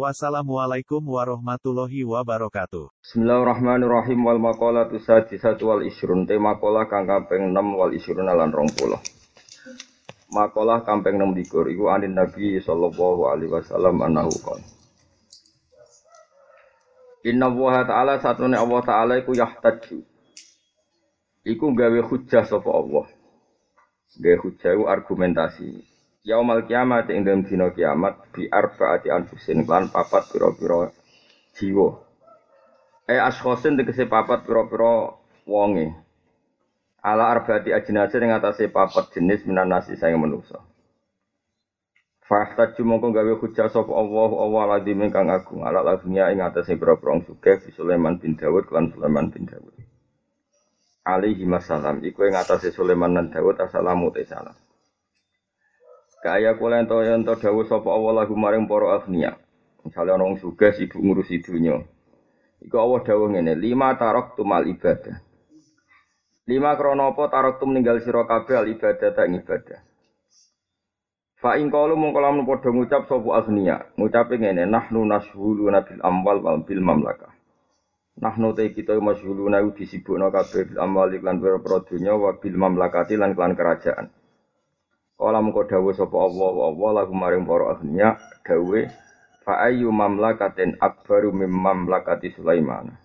Wassalamualaikum warahmatullahi wabarakatuh. Bismillahirrahmanirrahim. Wal maqalatu sadisatu wal isrun te maqalah kang kaping 6 wal isrun lan 20. Maqalah kaping 6 likur. Iku anin Nabi sallallahu alaihi wasallam annahu qala Inna Allah Ta'ala satune Allah Ta'ala iku yahtaju Iku gawe hujjah sapa Allah. Gawe hujjah iku argumentasi Yaumal kiamat ing dalam dina kiamat bi arbaati anfusin lan papat pira-pira jiwa. E askhosin tegese papat pira-pira wonge. Ala arbaati ajnase ing atase papat jenis minan nasi sayang manusa. Fahtaju mongko gawe hujah sapa Allah Allah lazim kang agung ala lagunya ing atase pira-pira sugih bi Sulaiman bin Dawud lan Sulaiman bin Dawud. Alaihi masalam iku ing atase Sulaiman lan Dawud assalamu salam. Kaya kula ento ento dawuh sapa Allah lagu maring para agniya. Misale ana wong sugih sibuk ngurusi dunya. Iku Allah dawuh ngene, lima tarok tumal ibadah. Lima krono apa tarok tu meninggal sira kabeh al ibadah ta ibadah. Fa in qalu mung kala padha ngucap sapa agniya, ngucape ngene, nahnu nashhulu nabil amwal wal bil mamlakah. Nahnu te kita masyhuluna disibukna kabeh bil amwal lan pira-pira dunya wa bil mamlakati lan klan kerajaan. Kala mengko dawuh sapa Allah Allah lagu maring para ahliya dawuh fa ayyu mamlakatin akbaru mim mamlakati Sulaiman.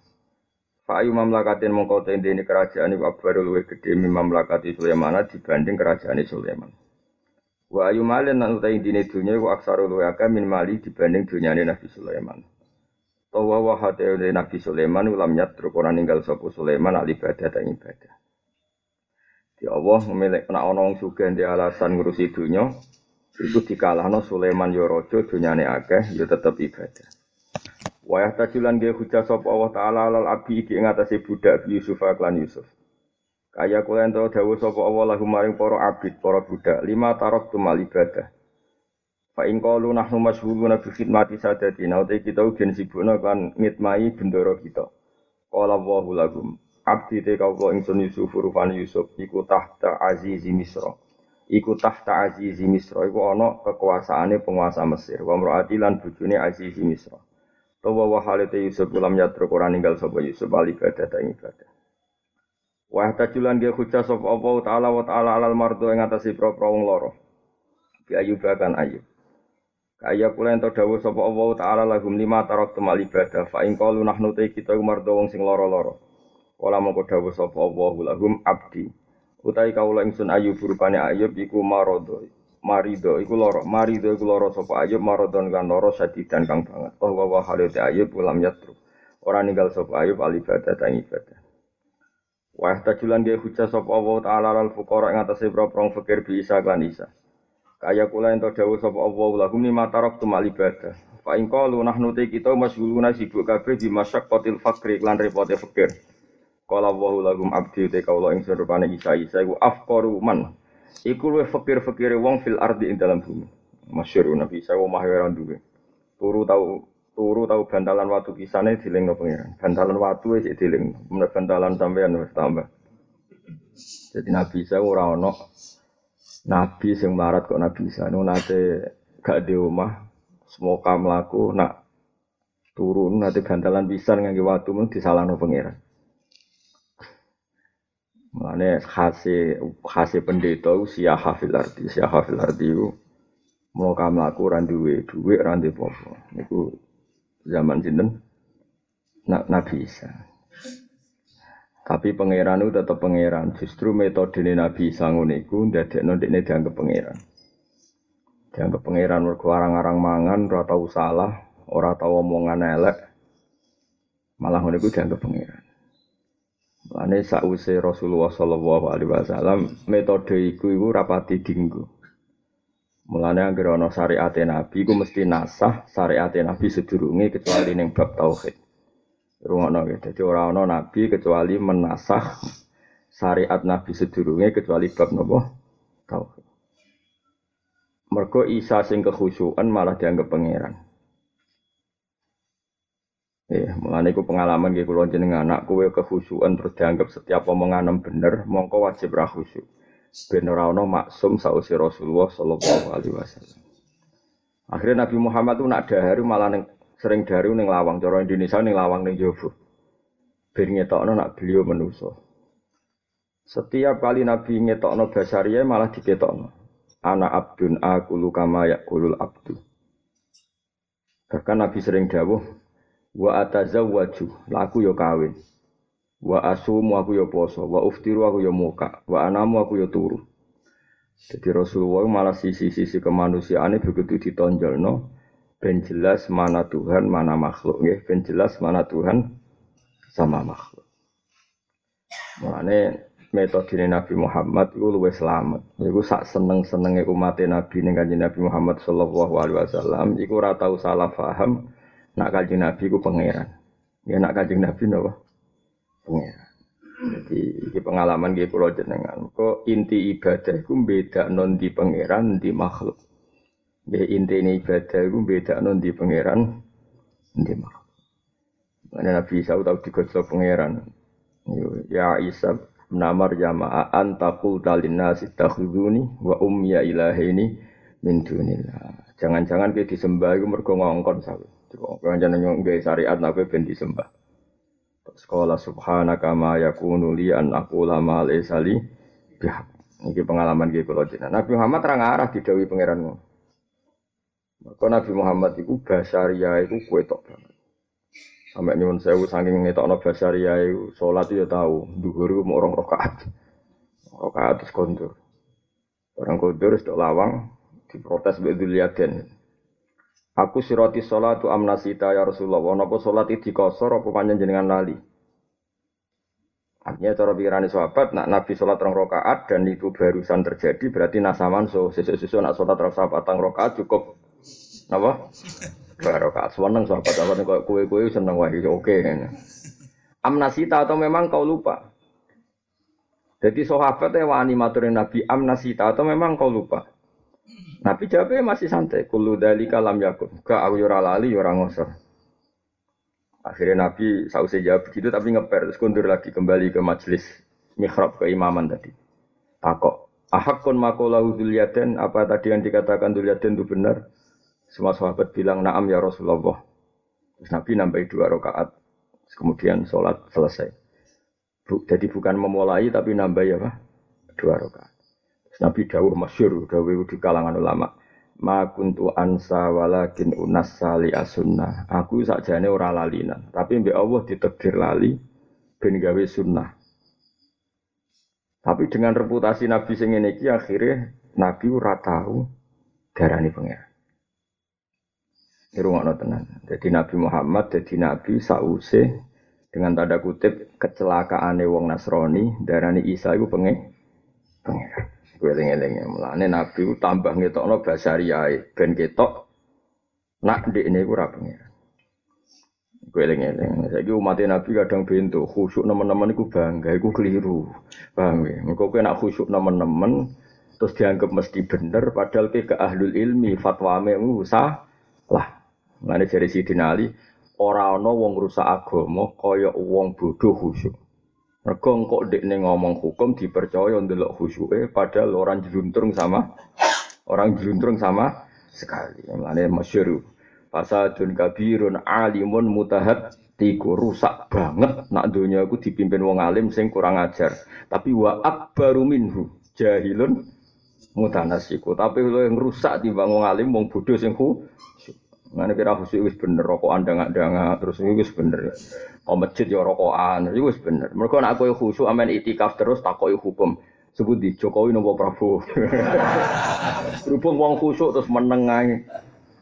Fa ayyu mamlakatin mengko tendene kerajaan iku akbaru luwih gedhe mim mamlakati Sulaiman dibanding kerajaan Sulaiman. Wa ayu malin lan utai dine dunya iku aksaru luwih akeh min mali dibanding dunyane Nabi Sulaiman. Tawa wa hate Nabi Sulaiman ulam nyat ora ninggal sapa Sulaiman al ibadah ta ibadah. Ya Allah memilih kena ana wong di alasan ngurusi dunya itu dikalahno Sulaiman yo raja dunyane akeh yo tetep ibadah. Wa yahtajulan ge hujah sapa Allah taala alal abi iki ing atase budak Yusuf lan Yusuf. Kaya kula ento dawuh sapa Allah lahum maring para abid, para budak, lima tarok tumal ibadah. Fa in qalu nahnu masyhuruna bi khidmati sadatina, uta kita ugen sibukna kan ngitmai bendoro kita. Qala Allahu lahum abdi te kawula ingsun Yusuf rupane Yusuf iku tahta azizi Misra. Iku tahta azizi Misra iku ana kekuasaane penguasa Mesir. Wa mraati lan bojone azizi Misra. Tawa wa halate Yusuf ulam yatruk ora ninggal sapa Yusuf al ibadah ta ibadah. Wa tajulan ge hujah sapa Allah taala wa taala alal mardo ing atase pro-pro wong lara. Bi ayub kan ayub. Kaya kula ento dawuh sapa Allah taala lahum lima tarak temal ibadah fa ing qalu nahnu te kita mardo wong sing lara-lara. Kala mongko dawuh sapa Allahu lahum abdi. Utai kaula ingsun ayub rupane ayub iku marodo. Marido iku loro, marido iku loro sapa ayub marodon kan loro sadidan kang banget. Oh wa halite ayub ulam yatru. Ora ninggal sapa ayub al ibadah ta ibadah. Wa tajulan ge hujah sapa Allah taala al fuqara ing atase pro-pro fakir bi isa kan isa. Kaya kula ento dawuh sapa Allah lahum ni matarok tu mal ibadah. Fa in qalu nahnu kita masyghuluna sibuk kabeh bi masyaqqatil fakri lan repote fakir. Kala wahu lagum abdi te kaula ing serupane Isa Isa iku afqaru man. Iku luwih fakir-fakire wong fil ardi ing dalam bumi. Masyhur Nabi Isa omah ora duwe. Turu tau turu tau bantalan watu kisane dilingno pangeran. Bantalan watu wis diling. Mun bantalan sampean wis tambah. Jadi Nabi Isa ora ono Nabi sing melarat kok Nabi Isa nu nate gak di omah semoga mlaku nak turun nate bantalan pisan ngangge watu mung disalahno pangeran. Mulane khase khase pendeta usia hafil arti, usia hafil arti itu mau kamu laku randuwe duwe randu popo. Niku zaman sinten nak Nabi Isa. Tapi pangeran itu tetap pangeran. Justru metode Nabi Isa ngono iku ndadekno dekne dianggap pangeran. Dianggap pangeran mergo arang-arang mangan ora tau salah, ora tau omongan elek. Malah iku dianggap pangeran. Lane sause Rasulullah sallallahu alaihi wasallam metode iku iku rapati dinggo. Mulane anggere ana syariat Nabi iku mesti nasah syariat Nabi sedurunge kecuali ning bab tauhid. Rungono ya. Dadi ora ana nabi kecuali menasah syariat Nabi sedurunge kecuali bab napa tauhid. Mergo Isa sing kekhusyukan malah dianggap pangeran. Ya, mengenai ku pengalaman gitu kalau jenengan anak kue kehusuan terus dianggap setiap omongan bener, mongko wajib ra khusyuk. Ben ora maksum sausi Rasulullah sallallahu alaihi wasallam. Akhirnya Nabi Muhammad tuh nak dahari malah neng, sering dahari neng lawang, cara Indonesia neng lawang neng Jowo. Ben ngetokno nak beliau menuso. Setiap kali Nabi ngetokno basaria malah diketokno. Anak abdun aku kama yakulul abdu. Bahkan Nabi sering dawuh, wa atazawwaju laku yo kawin. Wa asumu aku yo poso wa uftiru aku yo muka. Wa anamu aku yo turu. Jadi Rasulullah malah sisi-sisi kemanusiaan begitu ditonjol no ben jelas mana Tuhan mana makhluk ya ben jelas mana Tuhan sama makhluk. Mulane metode Nabi Muhammad itu luwih selamat. Iku sak seneng-senenge umat Nabi ning kanjeng Nabi Muhammad sallallahu alaihi wasallam iku ora tau salah paham nak kanjeng Nabi ku pangeran. Ya nak kanjeng Nabi napa? Pangeran. Jadi ini pengalaman gue pulau jenengan. Kok inti ibadah ku beda non di pangeran di makhluk. Ya inti ini ibadah ku beda non di pangeran di makhluk. Mana Nabi tahu digosok pangeran. Ya Isa namar jamaah antakul talina sitakhuduni wa umya ilahini min dunillah. Jangan-jangan kita disembah itu mergo ngongkon sawit. Kanjane nyong gawe syariat nabi ben disembah. Sekolah subhanaka ma yakunu li an aqula ma laysa li bihaq. Iki pengalaman kula jenengan. Nabi Muhammad ra ngarah didhawuhi pangeranmu. Maka Nabi Muhammad iku basaria iku kuwe tok banget. Sampai nyuwun sewu saking ngetokno basaria iku salat yo tau, dhuwur iku mau rong rakaat. Rakaat terus kondur. Orang kondur wis lawang diprotes mbek Dzulyaden. Aku siroti sholatu amnasita ya Rasulullah. Napa sholat itu dikosor apa panjang jenengan lali? Artinya cara pikiran sahabat, nak Nabi sholat rong rokaat dan itu barusan terjadi berarti nasaman so sesuatu nak sholat rong sahabat rong rokaat cukup apa? Dua rokaat. Seneng sahabat sahabat kok kue kue seneng wah oke. Amnasita atau memang kau lupa? Jadi sahabatnya wani maturin Nabi amnasita atau memang kau lupa? Nabi jawabnya masih santai. Kulu dari kalam yakun. Gak aku yura lali yura ngosor. Akhirnya Nabi sausai jawab begitu tapi ngeper terus kundur lagi kembali ke majelis mihrab keimaman tadi. Takok. Ahakun makolahu dulyaden apa tadi yang dikatakan dulyaden itu benar? Semua sahabat bilang naam ya Rasulullah. Terus Nabi nambahi dua rakaat. Kemudian sholat selesai. jadi bukan memulai tapi nambahi apa? Dua rakaat. Nabi dawuh masyur, dawuh di kalangan ulama. Ma kuntu ansa walakin unas sali asunnah. Aku sakjane ora lalinan, tapi mbek Allah ditakdir lali ben gawe sunnah. Tapi dengan reputasi Nabi sing ngene iki akhirnya Nabi ora tahu darani pangeran. Irungokno tenan. Jadi Nabi Muhammad jadi Nabi sause dengan tanda kutip kecelakaane wong Nasrani darani Isa iku pengen pangeran. Gue eling-eling mulane Nabi tambah ngetokno basariyae ben ketok nak ndek ini ora pengiran. Gue eling-eling. Saiki umat Nabi kadang bento khusyuk nemen-nemen iku bangga iku keliru. Paham ya? Engko kowe nak khusyuk nemen-nemen terus dianggap mesti bener padahal ke ke ahlul ilmi fatwa mu salah. Mulane jare Sidina Ali ora ana wong rusak agama kaya wong bodoh khusyuk. Mergo engkok dekne ngomong hukum dipercaya ndelok khusyuke padahal orang jeluntrung sama orang jeluntrung sama sekali. Mulane masyhur. Fasadun kabirun alimun mutahad tiku rusak banget nak dunia aku dipimpin wong alim sing kurang ajar. Tapi wa akbaru minhu jahilun mutanasiku. Tapi lo yang rusak timbang wong alim wong bodoh sing Mana kira khusyuk wis bener rokok anda nggak nggak terus wis bener. Kau masjid ya rokokan, itu wis bener. Mereka nak kau khusyuk amen itikaf terus takoi hukum. Sebut di Jokowi nopo Prabowo. Berhubung wong khusyuk terus menengai.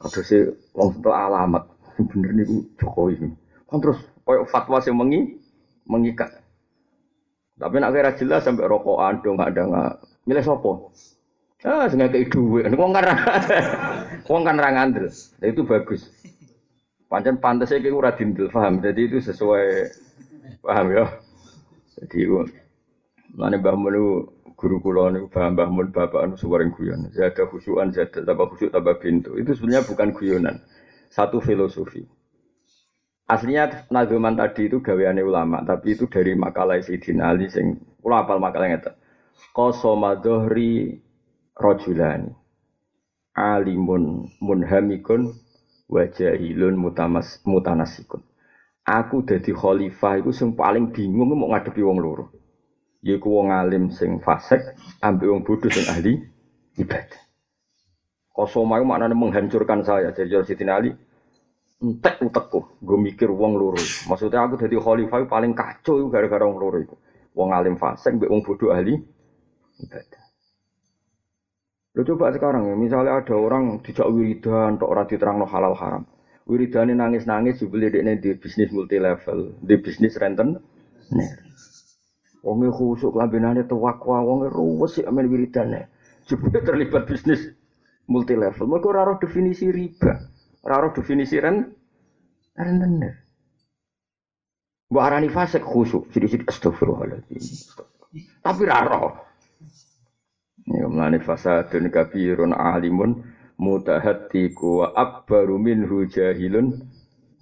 Terus si wong itu alamat. Bener nih Jokowi. Kan terus kau fatwa sih mengi mengikat. Tapi nak kira jelas sampai rokokan dong ada nggak. Milih sopo. Ah, sing ngekeki dhuwit. Wong kan wong kan ra ngandel. Nah, itu bagus. Pancen pantes iki ora dindel, paham. Jadi itu sesuai paham ya. Jadi Mane Mbah Mun guru kula niku Mbah Mun bapak anu suwaring guyon. Zada khusyuan zada tambah khusyuk tambah pintu. Itu sebenarnya bukan guyonan. Satu filosofi. Aslinya nazuman tadi itu gaweane ulama, tapi itu dari makalah Sayyidina Ali sing kula apal makalah ngeten. Qasama rajulani. Alimun munhamikun wa jahilun mutamas mutanasikun. Aku dadi khalifah iku sing paling bingung mau ngadepi wong loro. Yaiku wong alim sing fasik ambek wong bodoh sing ahli ibadah. Kosoma itu maknanya menghancurkan saya. Jadi Siti Ali, entek utekku, gue mikir wong loro. Maksudnya aku jadi khalifah paling kacau gara-gara wong loro itu. Wong alim fasik, mbek wong bodoh ahli ibadah. Lo coba sekarang ya, misalnya ada orang dijak wiridan, tok ora diterangno halal haram. Wiridane nangis-nangis jebule dekne di bisnis multi level, di bisnis renten. Nih. Wong khusuk lambenane tewakwa, wong ruwes sik amen wiridane. Jebule terlibat bisnis multi level. Mergo ora roh definisi riba, ora roh definisi ren rentenir. Mbok arani fasik khusuk, sithik-sithik astagfirullahaladzim. Tapi ora roh. Ya mlane fasadun kabirun alimun mutahaddiku wa akbaru minhu jahilun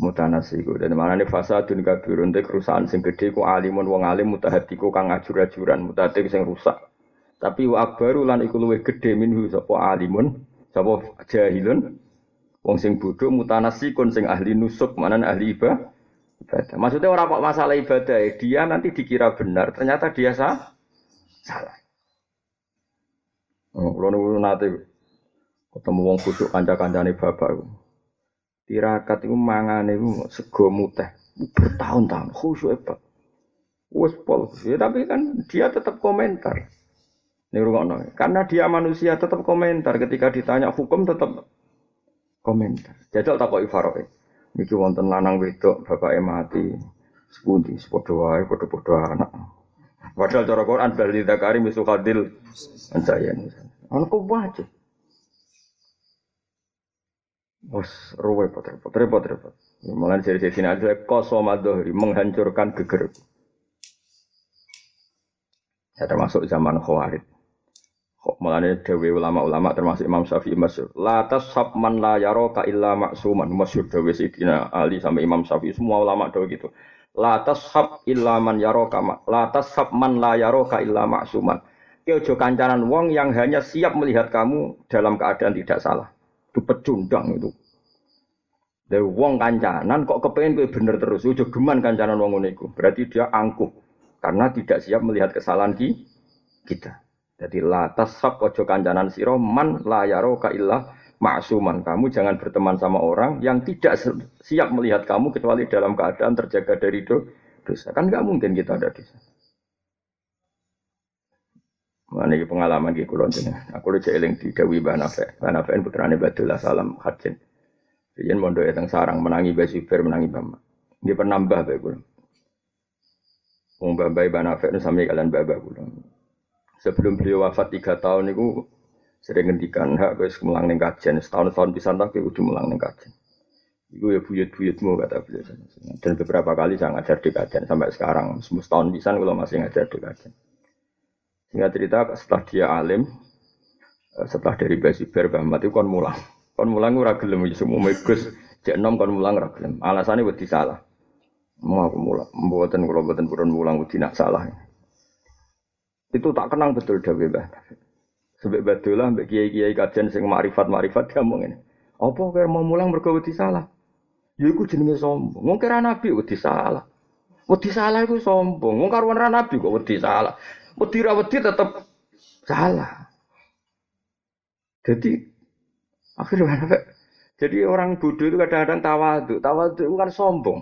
mutanasiku. Dan nih fasadun kabirun itu kerusakan sing gede ku alimun wong alim mutahaddiku kang ajur-ajuran mutahaddik sing rusak. Tapi wa akbaru lan iku luwih gede minhu sapa alimun sapa jahilun wong sing bodoh mutanasikun sing ahli nusuk mana ahli ibadah. ibadah. Maksudnya orang kok masalah ibadah, dia nanti dikira benar, ternyata dia salah. Kalau nunggu nanti ketemu wong khusyuk kanca-kancane bapak. Tirakat iku mangane iku sego muteh bertahun-tahun khusyuk apa. Wes pol. Ya, tapi kan dia tetap komentar. Nih rungokno. Karena dia manusia tetap komentar ketika ditanya hukum tetap komentar. Jajal takoki Faroe. Niki wonten lanang wedok bapake mati. Sepundi, sepodo wae, podo-podo anak. Padahal cara Quran bali zakari misu ancayan. Ana kok wae. Wes ruwe repot repot repot repot. Malah dari sini ada kosomadohri menghancurkan geger. Ya termasuk zaman Khawarij. Malah dewi ulama-ulama termasuk Imam Syafi'i masyur. Latas sabman la yaroka illa maksuman. Masyur dewi Sayyidina Ali sampai Imam Syafi'i. Semua ulama dewi gitu. Latas sab illa man yaroka Latas sab man la yaroka illa maksuman. Ojo kancanan wong yang hanya siap melihat kamu dalam keadaan tidak salah. Itu pecundang itu. Dari wong kancanan kok kepengen gue bener terus. Ojo geman kancanan wong itu. Berarti dia angkuh. Karena tidak siap melihat kesalahan kita. Jadi latas sab ojo kancanan siro man la yaroka illa maksuman. Kamu jangan berteman sama orang yang tidak siap melihat kamu kecuali dalam keadaan terjaga dari dosa. Kan nggak mungkin kita ada dosa. Mana ini pengalaman di kulon ini. Aku udah eling di Dewi Banafe. Banafe ini putrane Badullah Salam Hajin. Jadi mondok yang sarang menangi Basuber menangi Bama. Dia penambah bae kulon. Wong Bambai Banafe itu sampai kalian baba kulon. Sebelum beliau wafat tiga tahun itu sering ngendikan hak guys mulang neng kajian setahun setahun bisa tak udah mulang neng kajian. Iku ya buyut-buyutmu kata beliau. Dan beberapa kali saya ngajar di kajian sampai sekarang. Setahun bisa kalau masih ngajar di kajian. Singkat cerita setelah dia alim, eh, setelah dari Basiber Bahmat itu kon mulang. Kon mulang ora gelem ya semua megus cek nom kon mulang ora gelem. Alasannya wedi salah. Mau aku mulang, mboten kula mboten purun mulang wedi nak salah. Itu tak kenang betul Dawe Mbah. Sebab badulah mbek kiai-kiai kajian sing makrifat-makrifat ngomong ini. Apa kira mau mulang mergo wedi salah? Ya iku jenenge sombong. Wong kira nabi wedi salah. Wedi salah iku sombong. Wong karuan nabi kok wedi salah. Wedi ra wedi tetep salah. Jadi akhirnya jadi orang bodoh itu kadang-kadang tawaduk. Tawaduk itu kan sombong.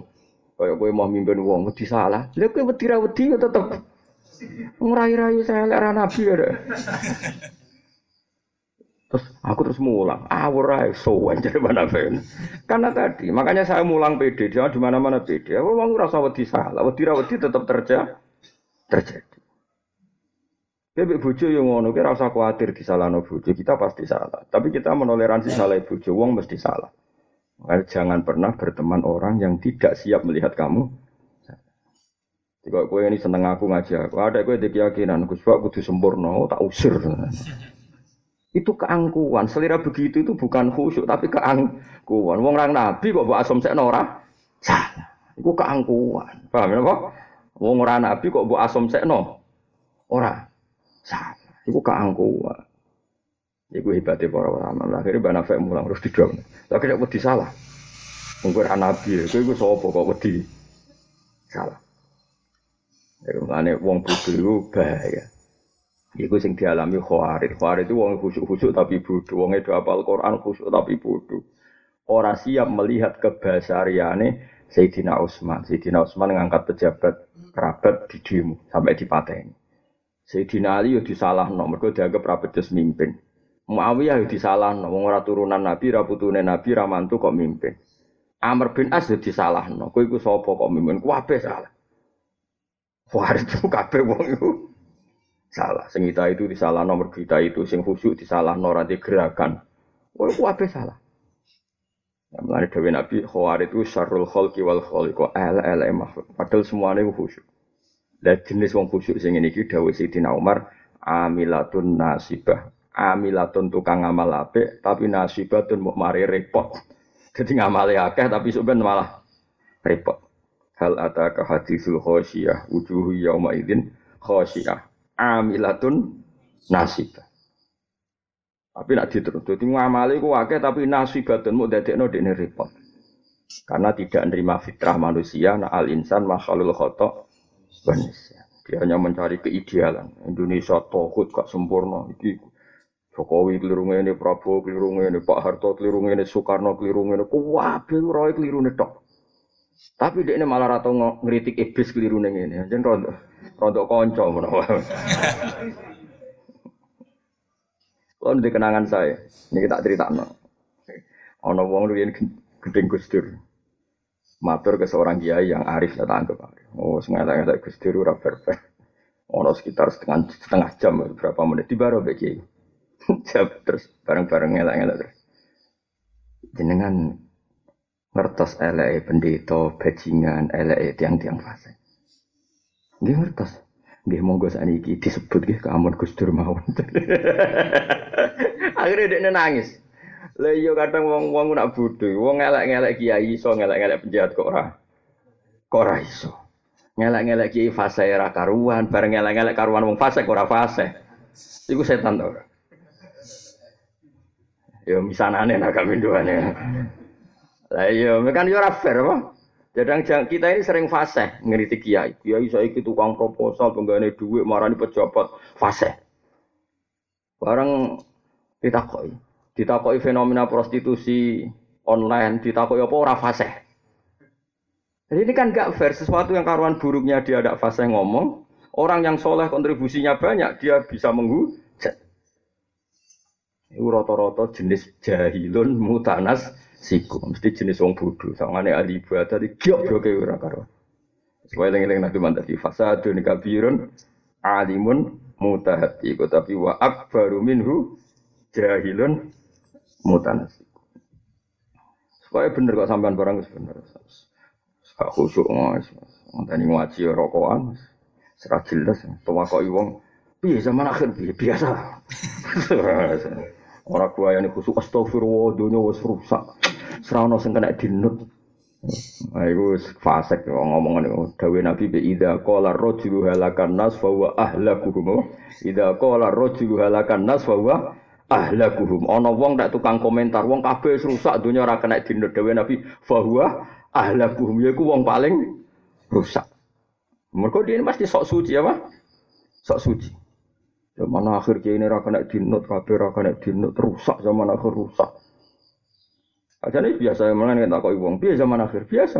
Kayak gue mau mimpin wong wedi salah. Lha kowe wedi wedi tetep ngrai-rai saya lek nabi ya. Terus aku terus mulang, awur ae sowan jadi mana fen. Karena tadi, makanya saya mulang PD, jangan di mana-mana PD. Aku mau ngerasa wedi salah, wedi ra wedi tetap terjadi. Terjadi. Bebek bojo yang ngono kira usah khawatir disalahno bojo, kita pasti salah. Tapi kita menoleransi salah bojo, wong mesti salah. Jangan pernah berteman orang yang tidak siap melihat kamu. Jika kowe ini seneng aku ngaji aku, ada kowe di keyakinan Gus Pak kudu sempurna, oh, tak usir. itu keangkuhan. Selera begitu itu bukan khusyuk tapi keangkuhan. Wong orang nabi kok mbok asumsekno ora salah. Iku keangkuhan. Paham ya, Pak? Wong ora nabi kok mbok asumsekno ora salah. Iku keangkuhan. Iku hebatnya para ulama. Akhirnya Mbak Nafek mulang terus didom. Tapi tidak wedi salah. Mungkin nabi, itu sapa kok wedi salah. Jadi mana wong bodoh itu bahaya. Iku sing dialami khawarid. Khawarid itu wong khusyuk-khusyuk tapi bodoh. Wong itu apal Quran khusyuk tapi bodoh. Orang siap melihat kebasariane Sayyidina Utsman. Sayyidina Utsman ngangkat pejabat kerabat di demo sampai dipateni. Sayyidina Ali yo disalahno mergo dianggap ra becus mimpin. Muawiyah yo disalahno wong ora turunan Nabi, ra putune Nabi, ra mantu kok mimpin. Amr bin As yo disalahno. Kowe iku sapa kok mimpin? Kabeh salah. Itu kabeh wong iku salah. Sing kita itu disalah nomor kita itu sing khusyuk disalah norati gerakan. Wah, itu apa salah? Ya, mulai Dewi Nabi Khawarij itu syarul khalqi wal khaliqa ala ala makhluk. Padahal semuanya itu khusyuk. Dan jenis wong khusyuk sing ini ki Dewi Sayyidina Umar amilatun nasibah. Amilatun tukang ngamal apik tapi nasibatun mau mari repot. Jadi ngamale akeh tapi sebenarnya malah repot. Hal ataka hadisul khosyiyah wujuhu yauma idzin khosyiyah amilatun nasib. Tapi nak diterus, jadi ngamali ku akeh tapi nasibatun mau dadekno dekne repot. Karena tidak menerima fitrah manusia, nah al insan makhlul khotok manusia. Dia hanya mencari keidealan. Indonesia tohut gak sempurna. Iki Jokowi keliru ini, Prabowo keliru ini, Pak Harto keliru ini, Soekarno keliru ini, kuwabe roy keliru ini. Tapi dia ini malah rata ngeritik iblis keliru ini. Jadi rondo, rondo konco menawa. Kalau di kenangan saya, ini kita cerita no. Ono wong riyen gedeng Gusdur. Matur ke seorang kiai yang arif saya tangkap arif. Oh, sengaja ngelak Gusdur ora fair Ono sekitar setengah setengah jam berapa menit di baru kiai. Terus bareng-bareng ngelak-ngelak terus. Jenengan ngertos eleke pendeta bajingan eleke tiang-tiang fase nggih ngertos. Nggih monggo saniki disebut nggih kamun Gus Dur mawon akhirnya dia nangis. Lah iya kadang wong-wong nak bodho. Wong elek-elek kiai iso ngelek-ngelek penjahat kok ora? Kok ora iso? Ngelek-ngelek kiai fase ora karuan bareng ngelek-ngelek karuan wong fase ora fase iku setan to Ya misanane nak kami duane. Lah iya, kan yo ora fair apa? Jadang kita ini sering fase ngeritik kiai. Kiai saiki tukang proposal penggane duit marani pejabat fase. Barang ditakoki. Ditakoki fenomena prostitusi online, ditakoki apa ora fase. Jadi ini kan gak fair, sesuatu yang karuan buruknya dia ada fase ngomong, orang yang soleh kontribusinya banyak, dia bisa menghujat. Ini rata-rata jenis jahilun mutanas siku. Mesti jenis wong bodoh. Sangane ahli ibadah di goblok e ora karo. Supaya eling-eling nabi mantap fasadun kabirun alimun mutahati. Tapi wa akbaru minhu jahilun mutanasik supaya bener kok sampean barang bener. Gak khusyuk mas. Tadi ngaji rokokan serah jelas. Tuwa kok wong piye zaman akhir? Piye? Biasa. Orang gua yang khusus astagfirullah dunia wis rusak. Serana sing kena dinut. Nah, itu ngomongan itu. Dawe Nabi bi ida qala rajulu halakan nas fa huwa ahlakuhum. Ida qala rajulu halakan nas fa huwa ahlakuhum. Ana wong tak tukang komentar, wong kabeh rusak dunia ora kena dinut. Dawe Nabi fa huwa ahlakuhum yaiku wong paling rusak. Mereka dia pasti sok suci apa? Sok suci. Zaman akhir ini rakan dinut, kabeh rakan dinut, rusak zaman akhir rusak. Aja nih biasa mana kita kau ibu, biasa zaman akhir biasa.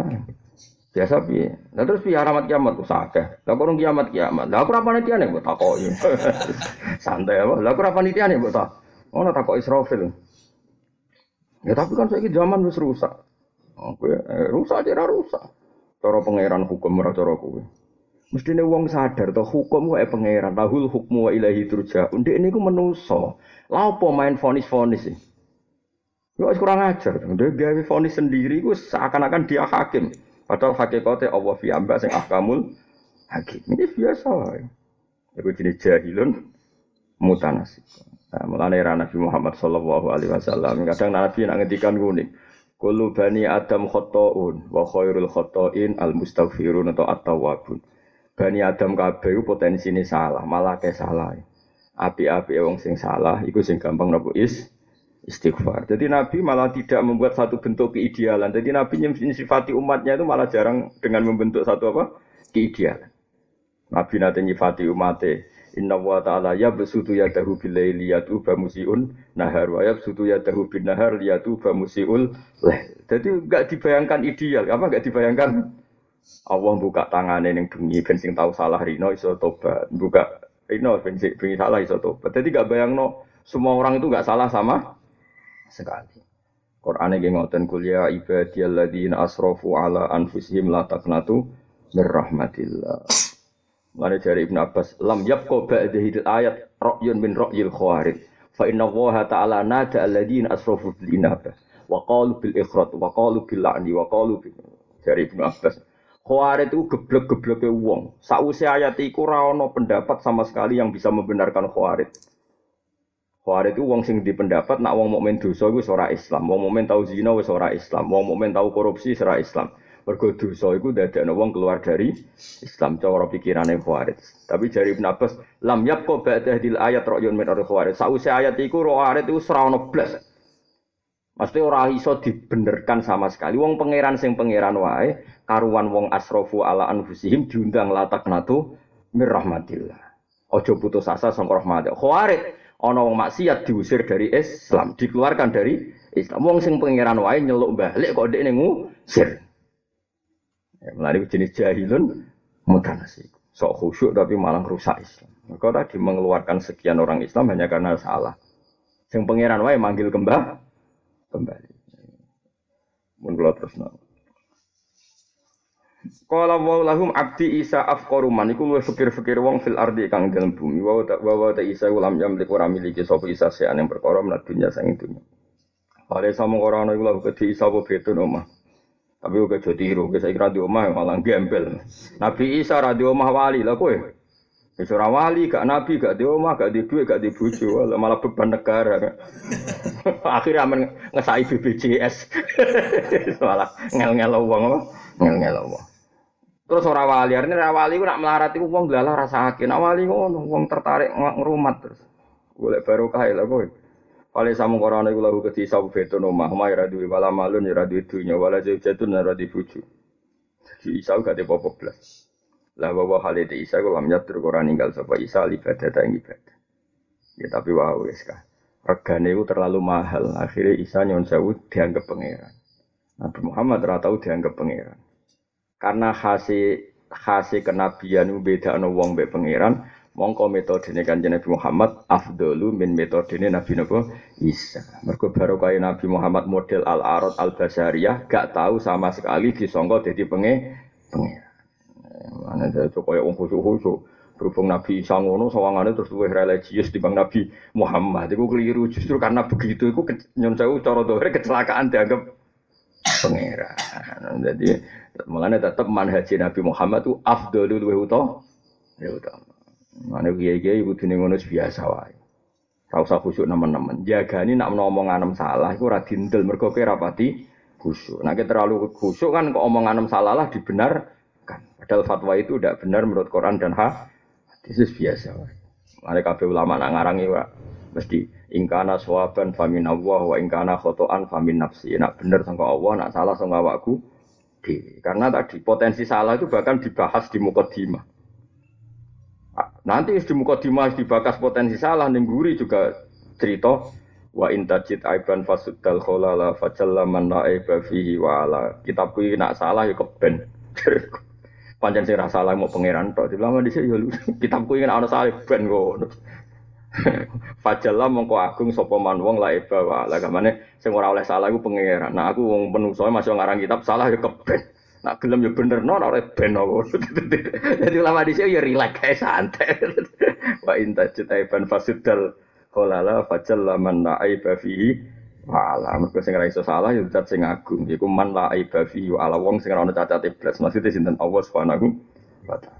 Biasa bi. Nah terus bi alamat kiamat tuh sakeh. Lah kurang kiamat kiamat. Lah aku apa nih tiane buat takoi. Santai apa? Lah aku nih tiane buat tak? Oh nak takoi Israfil. Ya tapi kan saya zaman wis rusak. Oke, eh, rusak aja rusak. Cara pangeran hukum ora cara kowe. Mestine wong sadar to hukum wae pangeran, lahul hukmu wa ilahi turja. Ndek niku menusa. Lah apa main fonis-fonis sih? Yo kurang ajar. Ndek gawe fonis sendiri ku seakan-akan dia hakim. Padahal hakikate Allah fi amba sing ahkamul hakim. Ini biasa wae. Iku jenis jahilun mutanasib. Nah, mulane Nabi Muhammad sallallahu alaihi wasallam kadang Nabi nak ngendikan ngene. Kullu bani Adam khotoun wa khairul khotoin al mustaghfirun atau at-tawwabun. Bani Adam kabeh potensine salah, malah ke salah. Api-api wong sing salah iku sing gampang nopo is istighfar. Jadi Nabi malah tidak membuat satu bentuk keidealan. Jadi Nabi nyifati umatnya itu malah jarang dengan membentuk satu apa? keidealan. Nabi nanti nyifati umatnya. Inna wa ta'ala ya besutu ya dahu bilai liyatu bamusiun nahar wa ya besutu ya dahu bin nahar liyatu bamusiul leh. Jadi enggak dibayangkan ideal. Apa enggak dibayangkan? Allah buka tangannya yang bunyi bensin tahu salah rino iso tobat. Buka rino bensin bensin salah iso tobat. Jadi enggak bayang no semua orang itu enggak salah sama sekali. Quran ini ngoten kuliah ibadiyalladzina asrafu ala anfusihim la taqnatu mir rahmatillah. Mana dari Ibn Abbas, lam yabqa ba'dahil ayat ra'yun min ra'yil khawarij. Fa inna Allah ta'ala nada alladzina asrafu bil inabah. Wa qalu bil ikhrat, wa qalu bil la'ni, wa qalu bil... Dari Ibn Abbas. Khawarij itu geblek-gebleke wong. Sausi ayat iku pendapat sama sekali yang bisa membenarkan khawarij. Khawarij itu wong sing di pendapat nak wong mukmin dosa iku ora Islam, wong mukmin tau zina wis ora Islam, wong mukmin tau korupsi ora Islam. Mergo dosa iku dadekno wong keluar dari Islam cara pikirane Khawarij. Tapi jari Ibn Abbas, lam yabqa ba'da hadil ayat ra'yun min Khawarij. Sause ayat iku Khawarij iku ora ono blas. Mesti ora iso dibenerkan sama sekali. Wong pangeran sing pangeran wae, karuan wong asrofu ala anfusihim diundang latak natu mir rahmatillah. Ojo putus asa sangka rahmat. Khawarij ana wong maksiat diusir dari Islam, dikeluarkan dari Islam. Wong sing pangeran wae nyeluk balik kok ndek ngusir. Ya, melalui jenis jahilun mutanasik. Sok khusyuk tapi malah rusak Islam. Maka tadi mengeluarkan sekian orang Islam hanya karena salah. Yang pangeran wae manggil kembali. Kembali. Mun terus Kala wa lahum abdi Isa afqaru man iku luwih fikir-fikir wong fil ardi kang dalem bumi wa ta wa ta Isa ulam yamlik ora miliki sapa Isa sean yang perkara menat dunya sang dunya. Pare sama ora ana iku lahu kedhi Isa apa betun omah. Tapi gue jadi tiru, gue saya kira di rumah malah gembel. Nabi Isa ra omah wali lah kowe. Wis ora wali, gak nabi, gak di omah, gak di duit, gak di bojo, malah beban negara. Akhirnya aman ngesai BPJS. malah ngel-ngel wong apa? Ngel-ngel wong. Terus ora wali, artinya ora wali ku nak melarat iku wong glalah rasake. Nak wali ngono, wong tertarik ngrumat terus. Golek barokah lha kowe. Oleh samu korona iku lahu keti sabu no mah mai radu wala malun ya radu dunya wala jatun ya radu buju. Jadi Isa gak ada apa belas. Lah bahwa hal itu Isa kok lam nyatur Quran ninggal sapa Isa ibadah ta ibadah. Ya tapi wah wis kah. Regane itu terlalu mahal. Akhirnya Isa nyon sewu dianggap pangeran. Nabi Muhammad ora tau dianggap pangeran. Karena hasil hasil kenabian beda no wong be pangeran, mongko metodene kanjeng Nabi Muhammad afdalu min metodene Nabi Nabi Isa. Mergo barokah Nabi Muhammad model al-arad al-basariyah gak tahu sama sekali disangka dadi penge penge. Mana itu kaya wong khusyuk-khusyuk. Berhubung Nabi Isa ngono sawangane terus luwih religius dibanding Nabi Muhammad. Iku keliru justru karena begitu iku nyon sewu cara dohre kecelakaan dianggap pangeran. Jadi mulane tetap manhaj Nabi Muhammad itu afdalu luwih utama. Ya utama. Mana kiai-kiai dini ngono biasa wae. Ora usah khusyuk nemen-nemen. Jagani nak ngomong anem salah iku ora dindel mergo kowe rapati khusyuk. Nek terlalu khusyuk kan kok omong anem salah lah dibenarkan. Padahal fatwa itu tidak benar menurut Quran dan hadis biasa wae. Mane kabeh ulama nak ngarangi wae mesti ingkana sawaban famin Allah wa ingkana khotoan famin nafsi. Nak bener sangka Allah, nak salah sangka awakku. Karena tadi potensi salah itu bahkan dibahas di mukadimah. Nanti di muka dimas dibakas potensi salah nengguri juga cerita wa intajid aiban fasudal kholala fajalla man aiba fihi wa ala kitabku nak salah ya keben panjang sing salah mau pangeran tok dilama dhisik ya kitabku ingin ana salah ben kok fajalla mongko agung sapa man wong la iba wa ala gamane sing ora oleh salah iku pangeran. Nah aku wong penungso masih ngarang kitab salah ya keben. Nak gelem ya bener no ora ben Jadi ulama di sini ya rileks kayak santai. Wa inta ban fasudal kolala fajal laman la aiba fihi. Wala mergo sing ora iso salah ya zat sing agung. Iku man la fihi wala wong sing ora ono cacate blas. Maksudnya sinten? Allah Subhanahu wa taala.